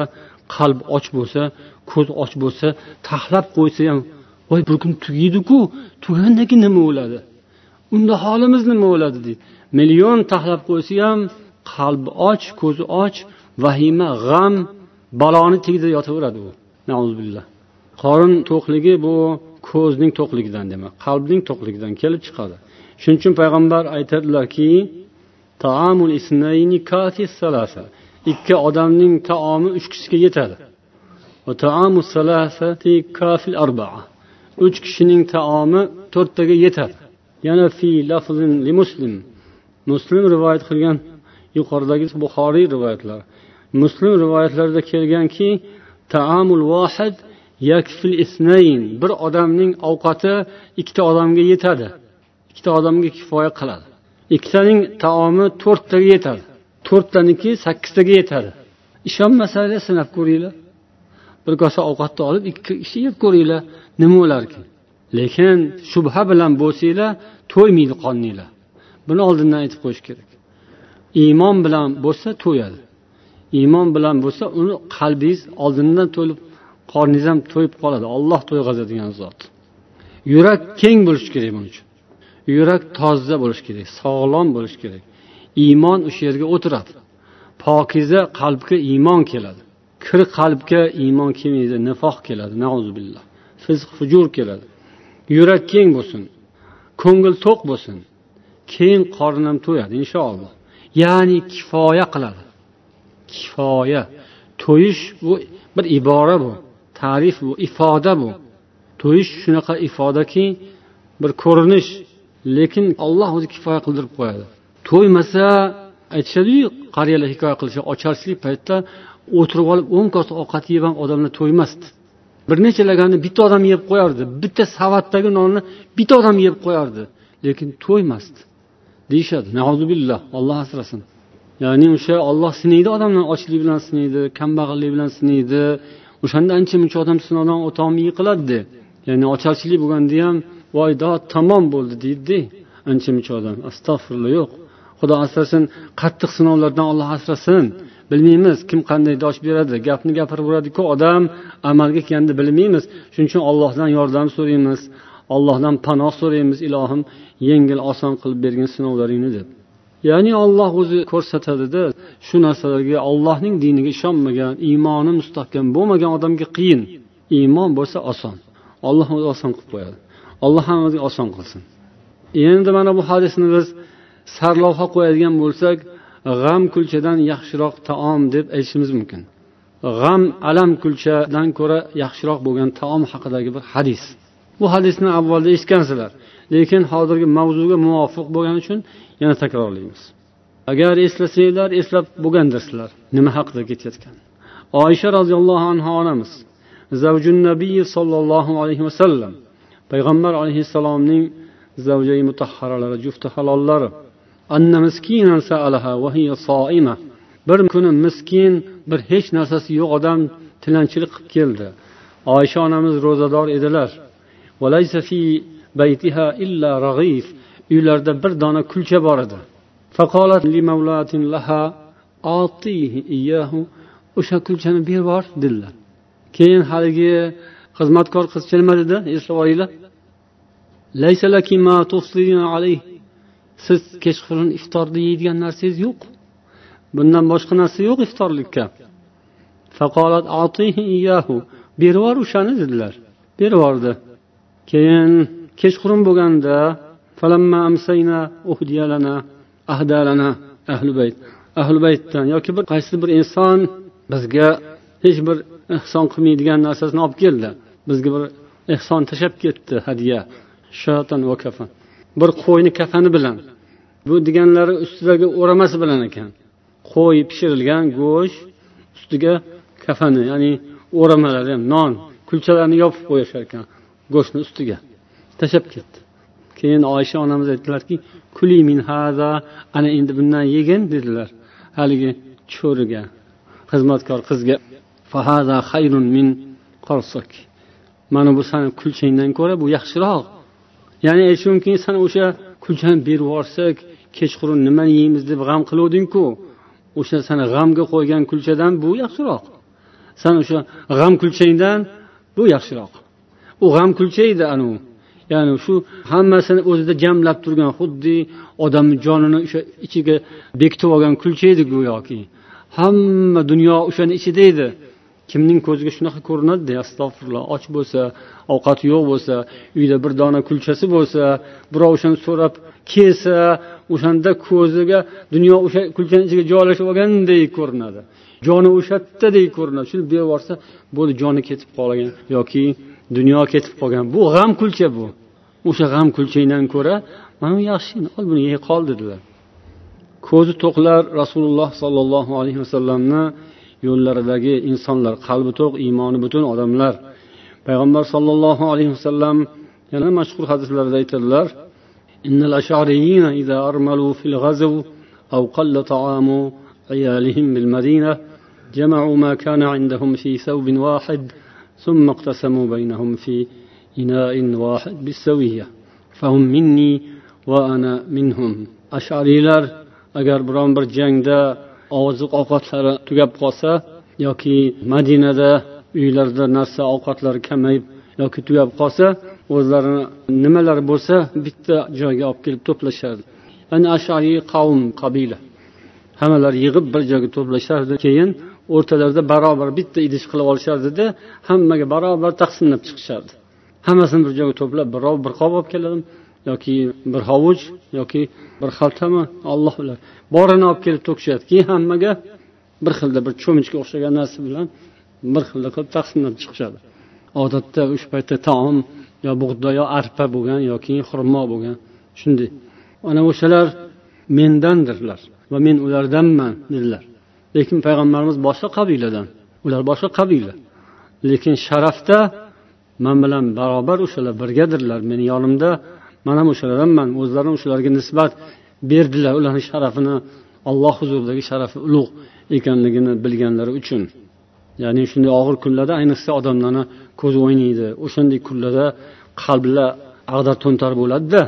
qalb och bo'lsa ko'z och bo'lsa taxlab qo'ysa ham voy bir kun tugaydiku tugagandan keyin nima bo'ladi unda holimiz nima bo'ladi deydi. Million taxlab qo'ysa ham qalbi och ko'zi och vahima g'am baloni tagida yotaveradi u. Qorin to'qligi bu ko'zning to'qligidan demak qalbning to'qligidan kelib chiqadi. Shuning uchun payg'ambar aytadilarki ikki odamning taomi uch kishiga yetadi. Uch kishining taomi to'rttaga yetadi yana fi lafzin li muslim. Muslim rivoyat qilgan yuqoridagi buxoriy rivoyatlar. Muslim rivoyatlarida kelganki taamul vohid yakfil isnayn bir odamning ovqati ikkita odamga yetadi. Ikkita odamga kifoya qiladi. Ikkitaning taomi to'rttaga yetadi. To'rttaniki sakkiztaga yetadi. Ishonmasanglar sinab ko'ringlar. Bir kosa ovqatni olib ikki kishi yeb ko'ringlar. Nima bo'larkin lekin shubha bilan bo'lsanglar to'ymaydi qoninglar? Buni oldindan aytib qo'yish kerak. Iymon bilan bo'lsa to'yadi. Iymon bilan bo'lsa uni qalbingiz oldindan to'lib qorningiz ham to'yib qoladi. Olloh to'yg'azadigan zot. Yurak keng bo'lishi kerak buning uchun. Yurak toza bo'lishi kerak sog'lom bo'lishi kerak. Iymon o'sha yerga o'tiradi. Pokiza qalbga iymon keladi. Kir qalbga iymon kelmaydi nifoq keladi. Billah fizq fujur keladi. Yurak keng bo'lsin. Ko'ngil to'q bo'lsin. Keyin qornim to'yadi inshaalloh. Ya'ni kifoya qiladi. Kifoya. To'yish bu bir ibora bu ta'rif bu ifoda bu. To'yish shunaqa ifodaki bir ko'rinish lekin olloh o'zi kifoya qildirib qo'yadi. To'ymasa aytishadiyu qariyalar hikoya qilishadi ocharchilik paytida o'tirib olib o'n kosa ovqat yeb ham odamlar to'ymasdi. Bir necha laganni bitta odam yeb qo'yardi bitta savatdagi nonni bitta odam yeb qo'yardi lekin to'ymasdi. Deyishadi. Billah olloh asrasin. Ya'ni o'sha olloh sinaydi odamni. Ochlik bilan sinaydi kambag'allik bilan sinaydi. O'shanda ancha muncha odam sinovdan o'tolmay yiqiladida ya'ni ocharchilik bo'lganda ham voy dod tamom bo'ldi deydida ancha muncha odam. Astag'firulloh yo'q. Xudo asrasin. Qattiq sinovlardan olloh asrasin. Bilmaymiz kim qanday dosh beradi gapni gapiraveradiku odam amalga kelganda bilmaymiz. Shuning uchun allohdan yordam so'raymiz allohdan panoh so'raymiz ilohim yengil oson qilib bergin sinovlaringni deb. Ya'ni olloh o'zi ko'rsatadida shu narsalarga ollohning diniga ishonmagan iymoni mustahkam bo'lmagan odamga qiyin. Iymon bo'lsa oson. Olloh o'zi oson qilib qo'yadi. Alloh hammamizga oson qilsin. Endi mana bu hadisni biz sarlavha qo'yadigan bo'lsak g'am kulchadan yaxshiroq taom deb aytishimiz mumkin. G'am alam kulchadan ko'ra yaxshiroq bo'lgan taom haqidagi bir hadis. Bu hadisni avvalda eshitgansizlar lekin hozirgi mavzuga muvofiq bo'lgani uchun yana takrorlaymiz. Agar eslasanglar eslab bo'lgandirsizlar. Nima haqida ketayotgan? Oysha roziyallohu anhu onamiz zavjun nabiy sollallohu alayhi vasallam payg'ambar alayhissalomning zavjai mutahharalari jufti halollari bir kuni miskin bir hech narsasi yo'q odam tilanchilik qilib keldi. Oysha onamiz ro'zador edilar. Uylarida bir dona kulcha bor edi. O'sha kulchani berib yubor dedilar. Keyin haligi xizmatkor qiz nima dedi eslab olinglar. Siz kechqurun iftorda yeydigan narsangiz yo'q. Bundan boshqa narsa yo'q iftorlikka. Berib yubor o'shani dedilar. Berib yubordi keyin kechqurun bo'lganda ahli baytdan yoki bir qaysi bir inson bizga hech bir ehson qilmaydigan narsasini olib keldi. Bizga bir ehson tashlab ketdi hadya shatan va kafan. Bir qo'yni kafani bilan bu deganlari ustidagi o'ramasi bilan ekan. Qo'y pishirilgan go'sht ustiga kafani ya'ni o'ramalari ham non kulchalarni yopib qo'yishar ekan go'shtni ustiga. Tashlab ketdi. Keyin oysha onamiz aytdilarki kuli min haza ana endi bundan yegin dedilar. Haligi cho'riga xizmatkor qizga mana bu sani kulchangdan ko'ra bu yaxshiroq. Ya'ni aytish mumkin san o'sha kulchani berib yuborsak kechqurun nimani yeymiz deb g'am qiluvdingku o'sha sani g'amga qo'ygan kulchadan bu yaxshiroq. San o'sha g'am kulchangdan bu yaxshiroq. U g'am kulcha edi anavi ya'ni shu hammasini o'zida jamlab turgan xuddi odamni jonini o'sha ichiga bekitib olgan kulcha edi go'yoki. Hamma dunyo o'shani ichida edi. Kimning ko'ziga shunaqa ko'rinadida astag'firulloh och bo'lsa ovqati yo'q bo'lsa uyda bir dona kulchasi bo'lsa birov o'shani so'rab kelsa o'shanda ko'ziga dunyo o'sha kulchani ichiga joylashib olgandek ko'rinadi. Joni o'sha yerdadek ko'rinadi. Shuni berib yuborsa bo'ldi joni ketib qolgan yoki dunyo ketib qolgan. Bu g'am kulcha bu. O'sha g'am kulchangdan ko'ra mana bu yaxshi ol buni yey qol dedilar. Ko'zi to'qlar rasululloh sollallohu alayhi vasallamni yo'llaridagi insonlar qalbi to'q iymoni butun odamlar payg'ambar sollallohu alayhi vasallam yana mashhur hadislarda aytadilar إن الأشعريين إذا أرملوا في الغزو أو قل طعام عيالهم بالمدينة جمعوا ما كان عندهم في ثوب واحد ثم اقتسموا بينهم في إناء واحد بالسوية فهم مني وأنا منهم أشعريlar agar biron bir jangda oziq ovqatlari tugab qolsa yoki madinada uylarda narsa ovqatlari kamayib yoki tugab qolsa o'zlarini nimalari bo'lsa bitta joyga olib kelib to'plashardi ya'ni ashariy qavm qabila. Hammalari yig'ib bir joyga to'plashardi. Keyin o'rtalarida barobar bitta idish qilib olishardida hammaga barobar taqsimlab chiqishardi. Hammasini bir joyga to'plab birov bir qop olib keladi. Yoki bir hovuch yoki bir xaltami olloh biladi borini olib kelib to'kishadi keyin hammaga bir xilda bir cho'michga o'xshagan narsa bilan bir xilda qilib taqsimlab chiqishadi. Odatda o'sha paytda taom yo bug'doy yo arpa bo'lgan yoki xurmo bo'lgan. Shunday. Ana o'shalar mendandirlar va men ulardanman dedilar. Lekin payg'ambarimiz boshqa qabiladan. Ular boshqa qabila. Lekin sharafda man bilan barobar o'shalar birgadirlar. Meni yonimda man ham o'shalardanman o'zlarini o'shalarga nisbat berdilar ularni sharafini alloh huzuridagi sharafi ulug' ekanligini bilganlari uchun ya'ni shunday og'ir kunlarda ayniqsa odamlarni ko'zi o'ynaydi o'shanday kunlarda qalblar ag'dar to'ntar bo'ladida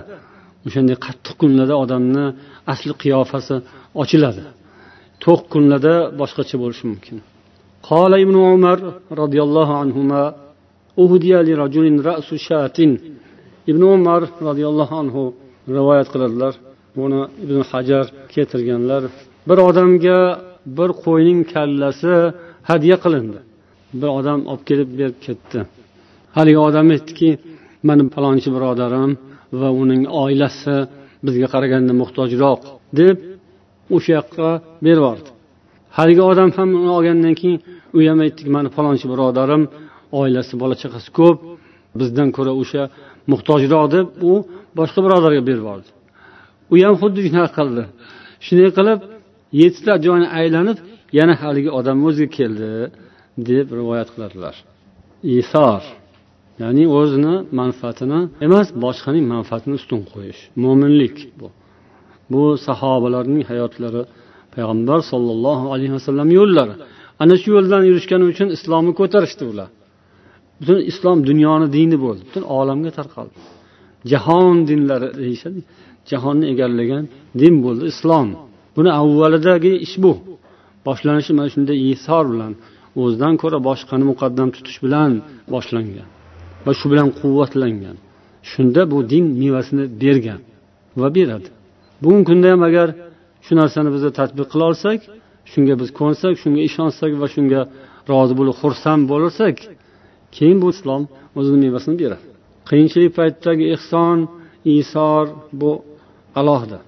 o'shanday qattiq kunlarda odamni asli qiyofasi ochiladi to'q kunlarda boshqacha bo'lishi mumkin قال ابن عمر رضي الله عنهما أهدي لرجل رأس شاة ibn umar roziyallohu anhu rivoyat qiladilar. Buni ibn hajar keltirganlar bir odamga bir qo'yning kallasi hadya qilindi. Bir odam olib kelib berib ketdi. Haligi odam aytdiki mani palonchi birodarim va uning oilasi bizga qaraganda muhtojroq deb o'sha yoqqa berib yubordi haligi odam ham uni olgandan keyin u ham aytdiki mani palonchi birodarim oilasi bola chaqasi ko'p. Bizdan ko'ra o'sha muhtojroq deb u boshqa birodarga berib yubordi u ham xuddi shunaqa qildi. Shunday qilib yettita joyni aylanib yana haligi odam o'ziga keldi deb rivoyat qiladilar. Isor ya'ni o'zini manfaatini emas boshqaning manfaatini ustun qo'yish mo'minlik bu. Bu sahobalarning hayotlari payg'ambar sollallohu alayhi vasallam yo'llari. Ana shu yo'ldan yurishgani uchun islomni ko'tarishdi ular. Butun islom dunyoni dini bo'ldi. Butun olamga tarqaldi. Jahon dinlari deyishadi. Jahonni egallagan din bo'ldi islom. Buni avvalidagi ish bu. Boshlanishi mana shunday isor bilan o'zidan ko'ra boshqani muqaddam tutish bilan boshlangan va shu bilan quvvatlangan. Shunda bu din mevasini bergan va beradi. Bugungi kunda ham agar shu narsani biz tadbiq qila olsak shunga biz ko'nsak shunga ishonsak va shunga rozi bo'lib xursand bo'lsak keyin bu islom o'zini mevasini beradi. Qiyinchilik paytidagi ehson isor bu alohida.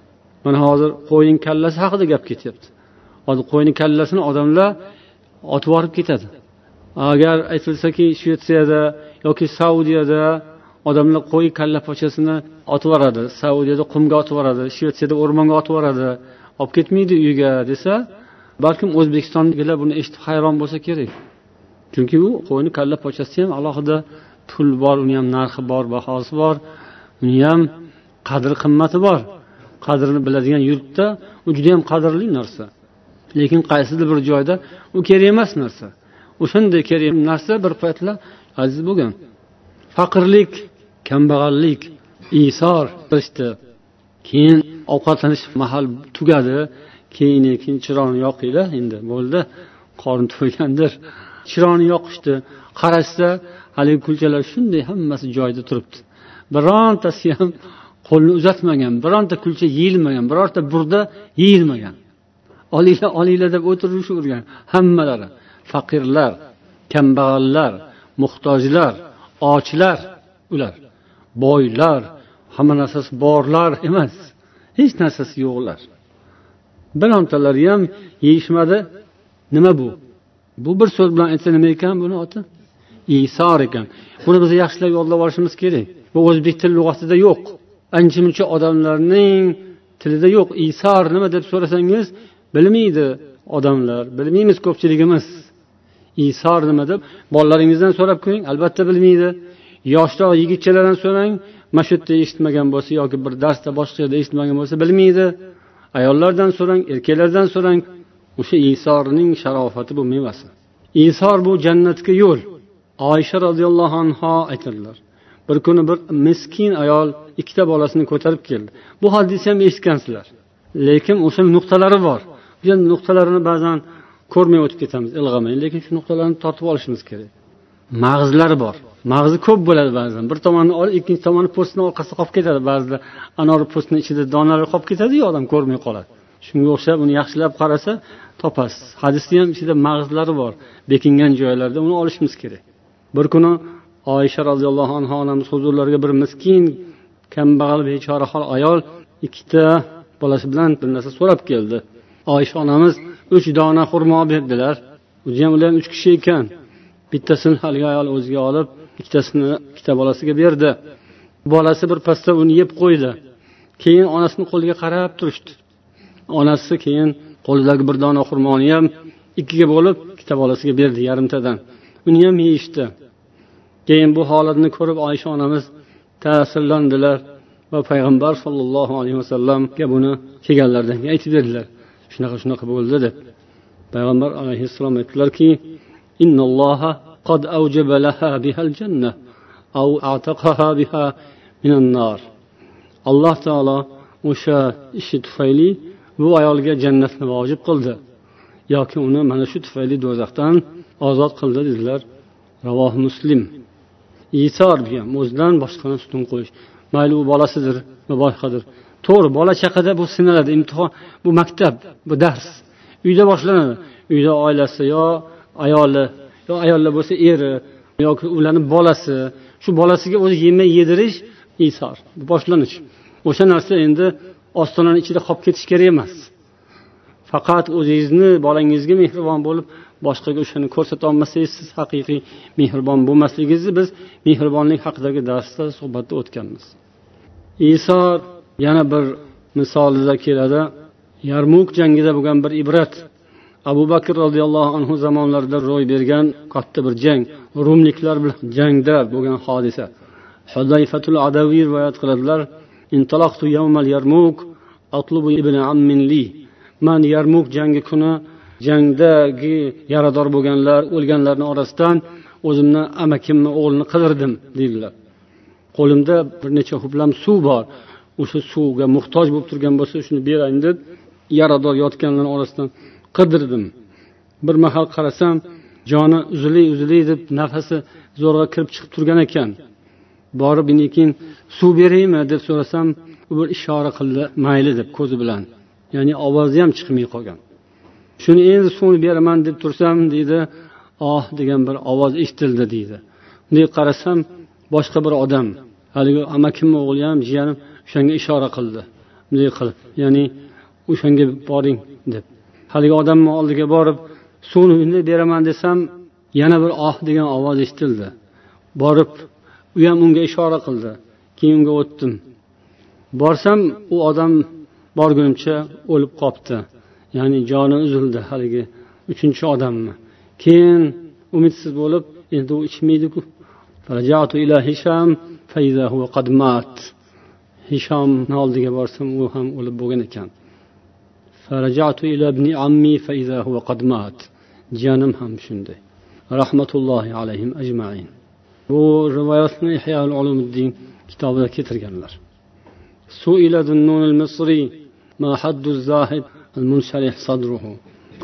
Mana hozir qo'yning kallasi haqida gap ketyapti. Hozir qo'yni kallasini odamlar otib yuborib ketadi. Agar aytilsaki shvetsiyada yoki saudiyada odamlar qo'y kalla pochasini otib yuboradi saudiyada qumga otib yuboradi shvetsiyada o'rmonga otib yuboradi olib ketmaydi uyiga desa balkim o'zbekistondagilar buni eshitib hayron bo'lsa kerak. Chunki u qo'yni kalla pochasi ham alohida pul bor uni ham narxi bor bahosi bor uni ham qadr qimmati bor. Qadrini biladigan yurtda u juda yam qadrli narsa. Lekin qaysidir bir joyda u kerak emas narsa. O'shanday kerak narsa bir paytlar aziz bo'lgan. Faqirlik kambag'allik isor qilishdi keyin ovqatlanish mahal tugadi. Keyin keyin chiroqni yoqinglar endi bo'ldi. Qorni to'ygandir chiroqni yoqishdi. Qarashsa haligi kulchalar shunday hammasi joyida turibdi. Birontasi ham qo'lni uzatmagan bironta kulcha yeyilmagan birorta burda yeyilmagan. Olinglar olinglar deb o'tirishavergan hammalari. Faqirlar kambag'allar muhtojlar ochlar ular. Boylar hamma narsasi borlar emas. Hech narsasi yo'qlar. Birontalari ham yeyishmadi. Nima bu? Bu bir so'z bilan aytsa nima ekan buni oti? Isor ekan. Buni biz yaxshilab yodlab olishimiz kerak. Bu o'zbek tili lug'atida yo'q. Ancha muncha odamlarning tilida yo'q. Isor nima deb so'rasangiz bilmaydi odamlar. Bilmaymiz ko'pchiligimiz. Isor nima deb? Bolalaringizdan so'rab ko'ring. Albatta bilmaydi. Yoshroq yigitchalardan so'rang. Mana shu yerda eshitmagan bo'lsa yoki bir darsda boshqa yerda eshitmagan bo'lsa bilmaydi. Ayollardan so'rang erkaklardan so'rang. O'sha isorning sharofati bu mevasi. Isor bu jannatga yo'l. Oysha roziyallohu anho aytadilar. Bir kuni bir miskin ayol ikkita bolasini ko'tarib keldi. Bu hadisni ham eshitgansizlar lekin o'sha nuqtalari bor. Nuqtalarini ba'zan ko'rmay o'tib ketamiz ilg'amay lekin shu nuqtalarni tortib olishimiz kerak. Mag'zlari bor. Mag'zi ko'p bo'ladi ba'zan. Bir tomonni olib ikkinchi tomoni po'stini orqasida qolib ketadi ba'zida anor po'stini ichida donalar qolib ketadiyu odam ko'rmay qoladi. Shunga o'xshab uni yaxshilab qarasa topasiz. Hadisni ham ichida mag'zlari bor bekingan joylarda uni olishimiz kerak. Bir kuni oysha roziyallohu anhu onamiz huzurlariga bir miskin kambag'al bechorahol ayol ikkita bolasi bilan bir narsa so'rab keldi. Oysha onamiz uch dona xurmo berdilar ham ular ham uch kishi ekan. Bittasini haligi ayol o'ziga olib ikkitasini ikkita bolasiga berdi. Bolasi birpasda uni yeb qo'ydi. Keyin onasini qo'liga qarab turishdi. Onasi keyin qo'lidagi bir dona xurmoni ham ikkiga bo'lib ikkita bolasiga berdi yarimtadan uni ham yeyishdi keyin bu holatni ko'rib oysha onamiz ta'sirlandilar va payg'ambar sollallohu alayhi vasallamga buni kelganlaridan keyin aytib berdilar shunaqa shunaqa bo'ldi deb payg'ambar alayhissalom aytdilarki قد أوجب لها بها الجنة أو أعتقها بها من النار alloh taolo o'sha ishi tufayli bu ayolga jannatni vojib qildi? Yoki uni mana shu tufayli do'zaxdan ozod qildi dedilar ravoh muslim. Isor bu o'zidan boshqani ustun qo'yish. Mayli u bolasidir va boshqadir to'g'ri bola chaqada bu sinaladi imtihon bu maktab bu dars. Uyda boshlanadi. Uyda oilasi yo ayoli yo ayollar bo'lsa eri yoki ularni bolasi. Shu bolasiga o'zi yemay yedirish isor boshlanish. O'sha narsa endi ostonani ichida qolib ketish kerak emas. Faqat o'zingizni bolangizga mehribon bo'lib boshqaga o'shani ko'rsatolmasangiz siz haqiqiy mehribon bo'lmasligingizni biz mehribonlik haqidagi darsda suhbatda o'tganmiz. Iso yana bir misolida keladi. Yarmuk jangida bo'lgan bir ibrat abu bakr roziyallohu anhu zamonlarida ro'y bergan katta bir jang rumliklar bilan jangda bo'lgan hodisa. Hudayfatul adaviy rivoyat qiladilar. Man yarmuk jangi kuni jangdagi yarador bo'lganlar o'lganlarni orasidan o'zimni amakimni o'g'lini qidirdim deydilar qo'limda bir necha ho'plam suv bor o'sha suvga muhtoj bo'lib turgan bo'lsa shuni berayin deb yarador yotganlar orasidan qidirdim bir mahal qarasam joni uzilay uzilay deb nafasi zo'rg'a kirib chiqib turgan ekan borib keyin suv beraymi deb so'rasam u bir ishora qildi mayli deb ko'zi bilan. Ya'ni ovozi ham chiqmay qolgan. Shuni endi suvni beraman deb tursam deydi oh degan bir ovoz eshitildi deydi. Bunday qarasam boshqa bir odam haligi amakimni o'g'li ham jiyanim o'shanga ishora qildi. Bunday qilib ya'ni o'shanga boring deb. Haligi odamni oldiga borib suvni bunday beraman desam yana bir oh degan ovoz eshitildi. Borib u ham unga ishora qildi. Keyin unga o'tdim. Borsam u odam borgunimcha o'lib qolibdi ya'ni joni uzildi haligi uchinchi odamni. Keyin umidsiz bo'lib endi u ichmaydiku. Hishomni oldiga borsam u ham o'lib bo'lgan ekan. Jiyanim ham shunday. Rahmatullohi alayhim ajmain. bu rivoyatni ihyoul ulumuddin kitobida keltirganlar.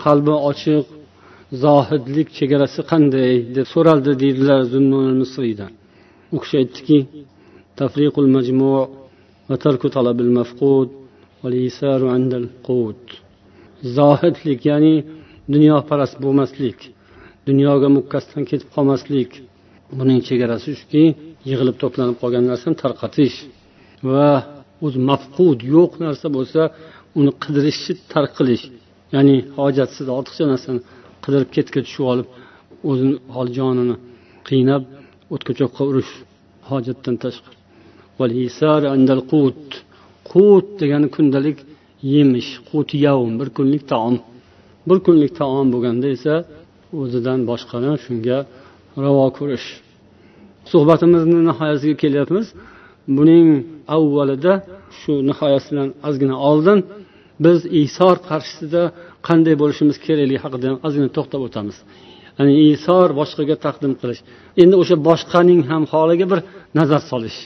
Qalbi ochiq zohidlik chegarasi qanday deb so'raldi deydilar zunnun misriydan u kishi aytdiki tafriqul majmu va tarku talabil mafqud zohidlik ya'ni dunyoparast bo'lmaslik dunyoga mukkasdan ketib qolmaslik buning chegarasi shuki yig'ilib to'planib qolgan narsani tarqatish va o'zi mafqud yo'q narsa bo'lsa uni qidirishni tark qilish ya'ni hojatsiz ortiqcha narsani qidirib ketga tushib olib o'zini hol jonini qiynab o'tko'choqqa urish hojatdan tashqari. Qut degani kundalik yemish qut yavm bir kunlik taom. Bir kunlik taom bo'lganda esa o'zidan boshqani shunga ravo ko'rish. Suhbatimizni nihoyasiga kelyapmiz. Buning avvalida shu nihoyasidan ozgina oldin biz isor qarshisida qanday bo'lishimiz kerakligi haqida ozgina to'xtab o'tamiz. Ya'ni isor boshqaga taqdim qilish. Endi o'sha boshqaning ham holiga bir nazar solish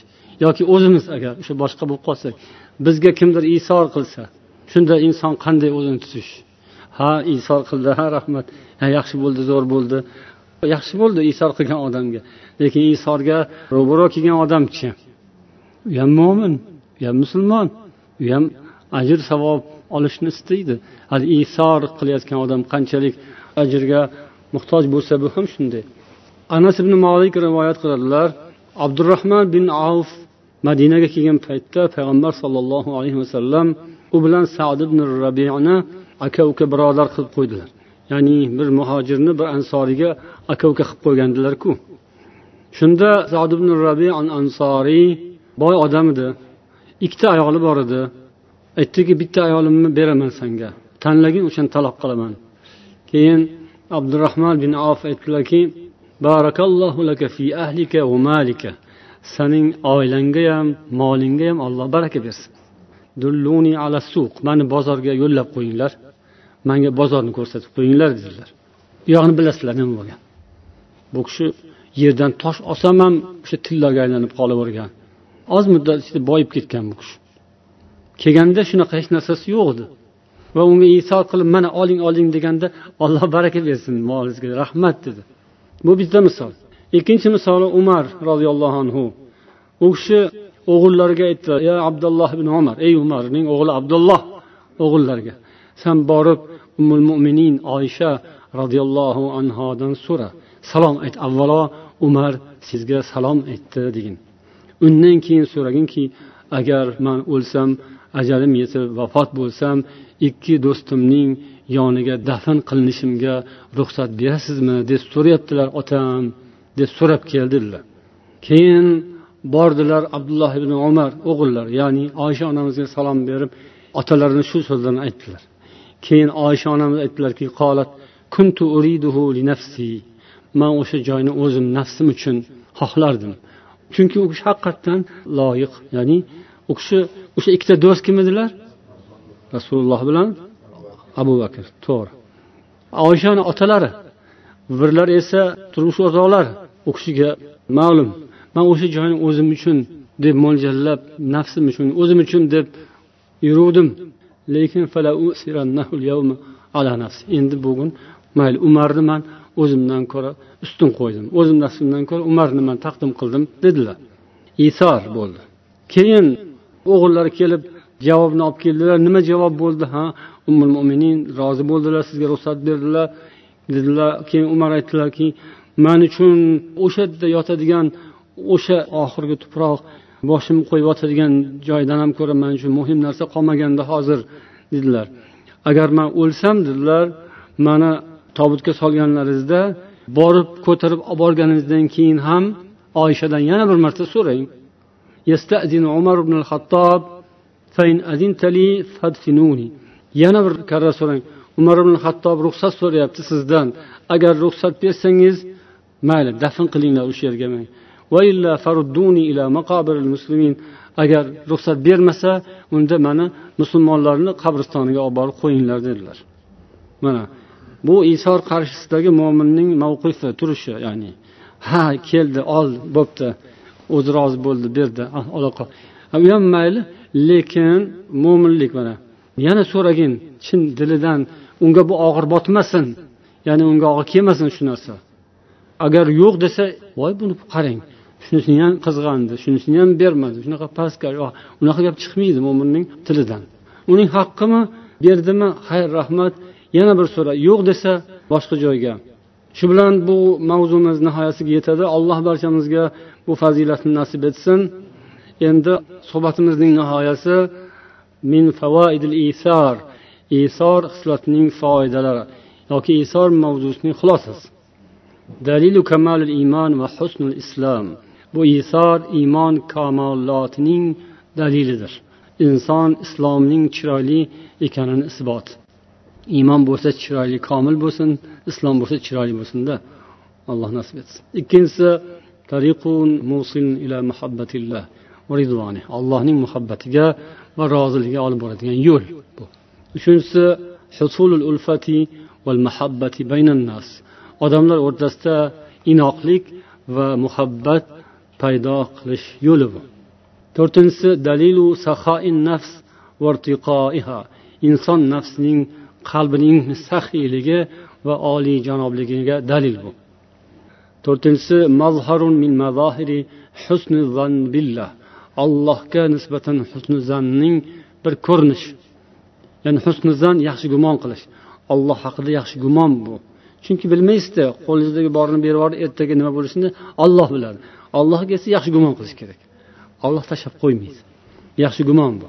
yoki o'zimiz agar o'sha boshqa bo'lib qolsak bizga kimdir isor qilsa shunda inson qanday o'zini tutish? Ha isor qildi ha rahmat. Ha yaxshi bo'ldi zo'r bo'ldi. Yaxshi bo'ldi isor qilgan odamga. Lekin isorga ro'baro kelgan odamchi u ham mo'min u ham musulmon u ham ajr savob olishni istaydi. Hali isor qilayotgan odam qanchalik ajrga muhtoj bo'lsa bu ham shunday. Anas ibn molik rivoyat qiladilar abdurahmon bin avf madinaga kelgan paytda payg'ambar sollallohu alayhi vasallam u bilan sad ibn rabiani aka uka birodar qilib qo'ydilar. Ya'ni bir muhojirni bir ansoriyga aka uka qilib qo'ygandilarku. Shunda sad ibn rabi ansoriy boy odam edi. Ikkita ayoli bor edi. Aytdiki bitta ayolimni beraman senga tanlagin o'shani taloq qilaman. Keyin abdurahmon bin of aytdilarki barakallohu laka fi ahlika va malika. Sening oilangga ham molingga ham alloh baraka bersin. Dulluni ala suq. Mani bozorga yo'llab qo'yinglar. Manga bozorni ko'rsatib qo'yinglar dedilar. U yog'ini bilasizlar nima bo'lgan? Bu kishi yerdan tosh olsam ham o'sha tilloga aylanib qolavergan oz muddat ichida boyib ketgan bu kishi. Kelganda shunaqa hech narsasi yo'q edi. Va unga isor qilib mana oling oling deganda olloh baraka bersin molingizga rahmat dedi. Bu bitta misol. Ikkinchi misoli umar roziyallohu anhu. U kishi o'g'illariga aytdi ya abdulloh ibn umar ey umarning o'g'li abdulloh o'g'illariga san borib ummul mo'minin oysha roziyallohu anhodan so'ra salom ayt avvalo umar sizga salom aytdi degin. Undan keyin so'raginki agar man o'lsam ajalim yetib vafot bo'lsam ikki do'stimning yoniga dafn qilinishimga ruxsat berasizmi? deb so'rayaptilar otam deb so'rab keldilar. Keyin bordilar abdulloh ibn umar o'g'illar ya'ni oysha onamizga salom berib otalarini shu so'zlarni aytdilar. Keyin oysha onamiz aytdilarki qolat kuntu uriduhu li nafsi. Man o'sha joyni o'zim nafsim uchun xohlardim. Chunki u kishi haqiqatdan loyiq ya'ni u kishi o'sha ikkita do'st kim edilar? Rasululloh bilan abu bakr. To'g'ri. Oyshani otalari birlari esa turmush o'rtoqlar u kishiga ma'lum. Man o'sha joyni o'zim uchun deb mo'ljallab nafsim uchun o'zim uchun deb yuruvdim. Lekin endi bugun mayli umarni man o'zimdan ko'ra ustun qo'ydim. O'zim nafsimdan ko'ra umarni man taqdim qildim dedilar. Isor bo'ldi. Keyin o'g'illari kelib javobni olib keldilar. Nima javob bo'ldi ha? Umul mo'minin rozi bo'ldilar sizga ruxsat berdilar dedilar. Keyin umar aytdilarki man uchun o'sha yerda yotadigan o'sha oxirgi tuproq boshim qo'yib yotadigan joydan ham ko'ra mana shu muhim narsa qolmaganda hozir dedilar. Agar man o'lsam dedilar mani tobutga solganlaringizda borib ko'tarib olib borganingizdan keyin ham oyshadan yana bir marta so'rang. Umar ibn al-hattob yana bir karra so'rang. Umar ibn xattob ruxsat so'rayapti sizdan. Agar ruxsat bersangiz mayli dafn qilinglar o'sha yerga agar ruxsat bermasa unda mani musulmonlarni qabristoniga olib borib qo'yinglar dedilar. Mana bu isor qarshisidagi mo'minning mavqifi turishi ya'ni ha keldi ol bo'pti o'zi rozi bo'ldi berdi ah, aloqa. U ham mayli lekin mo'minlik mana. Yana so'ragin chin dilidan unga bu og'ir botmasin ya'ni unga og'ir kelmasin shu narsa. Agar yo'q desa voy buni qarang. Shunisini ham qizg'andi shunisini ham bermadi. Shunaqa pastkash unaqa gap chiqmaydi mo'minning tilidan. Uning haqqimi berdimi? Xayr rahmat. Yana bir so'ra yo'q desa boshqa joyga. Shu bilan bu mavzumiz nihoyasiga yetadi. Alloh barchamizga bu fazilatni nasib etsin. Endi suhbatimizning nihoyasi min favaidil isor isor xislatining foydalari yoki isor mavzusining xulosasi. Dalilu kamalil iymon va husnul islom bu isor iymon kamolotining dalilidir. Inson islomning chiroyli ekanini isbot. Iymon bo'lsa chiroyli komil bo'lsin islom bo'lsa chiroyli bo'lsinda alloh nasib etsin. Ikkinchisi tariqun musil ila muhabbatillah allohning muhabbatiga va roziligiga olib boradigan yo'l bu. Uchinchisi husulul ulfati val muhabbati baynan nas. Odamlar o'rtasida inoqlik va muhabbat paydo qilish yo'li bu. To'rtinchisi dalilu sahoin nafs inson nafsining qalbining saxiyligi va oliyjanobligiga dalil bu. To'rtinchisi mazharun min mazahiri husni billah allohga nisbatan husni zanning bir ko'rinish ya'ni husni zan yaxshi gumon qilish. Alloh haqida yaxshi gumon bu. Chunki bilmaysizda qo'lingizdagi borini berib yuborib ertaga nima bo'lishini olloh biladi. Allohga esa yaxshi gumon qilish kerak. Olloh tashlab qo'ymaydi. Yaxshi gumon bu.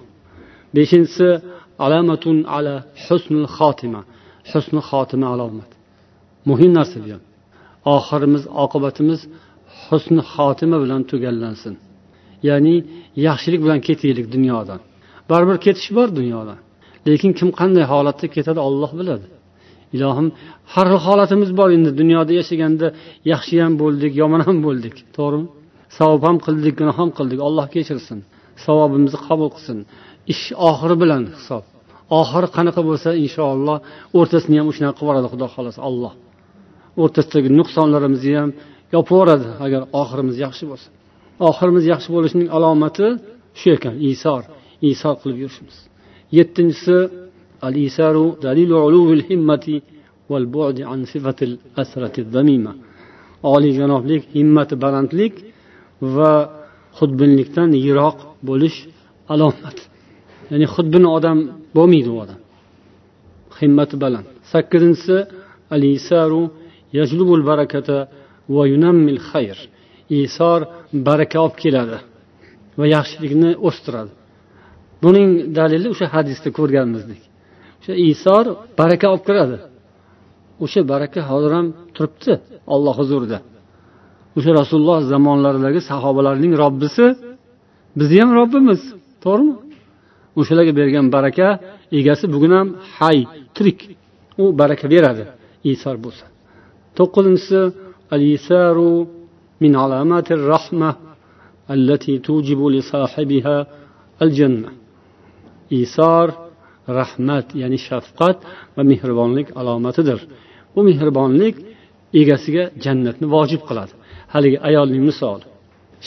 Beshinchisi alamatun ala husnul xotima. Husni xotima alomat. Muhim narsa bu. Ham oxirimiz oqibatimiz husni xotima bilan tugallansin. Ya'ni yaxshilik bilan ketaylik dunyodan. Baribir ketish bor dunyodan lekin kim qanday holatda ketadi olloh biladi. Ilohim har xil holatimiz bor endi. Dunyoda yashaganda yaxshi ham bo'ldik yomon ham bo'ldik. To'g'rimi? Savob ham qildik gunoh ham qildik. Alloh kechirsin. Savobimizni qabul qilsin. Ish oxiri bilan hisob. Oxiri qanaqa bo'lsa inshaalloh o'rtasini ham shunaqa qilib yuboradi xudo xohlasa. Olloh o'rtasidagi nuqsonlarimizni ham yopib yuboradi agar oxirimiz yaxshi bo'lsa. Oxirimiz yaxshi bo'lishining alomati shu ekan. Isor. Isor qilib yurishimiz. Yettinchisi al isaru dalilu uluvil himmati val bu'di an sifatil asrati zamima oliyjanoblik himmati balandlik va xudbinlikdan yiroq bo'lish alomati ya'ni xudbin odam bo'lmaydi u odam. Himmati baland. Sakkizinchisi al isaru yajlubul barakata va yunammil xayr. Isor baraka olib keladi va yaxshilikni o'stiradi. Buning dalili o'sha hadisda ko'rganimizdek. O'sha isor baraka olib kiradi. O'sha baraka hozir ham turibdi olloh huzurida. O'sha rasululloh zamonlaridagi sahobalarning robbisi bizni ham robbimiz to'g'rimi? O'shalarga bergan baraka egasi bugun ham hay tirik. U baraka beradi isor bo'lsa. To'qqizinchisi al isaru min alamatir rahma allati tujibu li sahibiha al janna isor rahmat ya'ni shafqat va mehribonlik alomatidir. Bu mehribonlik egasiga jannatni vojib qiladi. Haligi ayolning misoli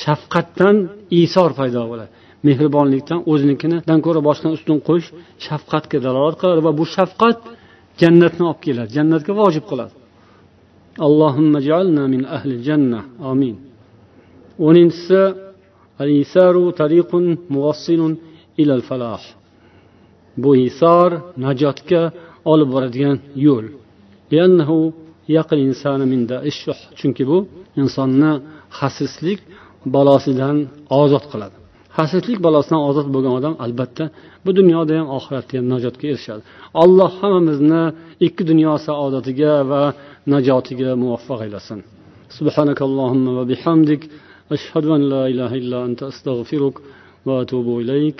shafqatdan isor paydo bo'ladi. Mehribonlikdan o'zinikidan ko'ra boshqani ustun qo'yish shafqatga dalolat qiladi va bu shafqat jannatni olib keladi jannatga vojib qiladi. Allohimma jalna min ahli janna amin. O'ninchisi al isaru tariqun muvassilun ilal falah bu isor najotga olib boradigan yo'l chunki bu insonni xasislik balosidan ozod qiladi xasislik balosidan ozod bo'lgan odam albatta bu dunyoda ham oxiratda ham najotga erishadi alloh hammamizni ikki dunyo saodatiga va najotiga muvaffaq aylasin سبحانك اللهم وبحمدك أشهد أن لا إله إلا أنت أستغفرك وأتوب إليك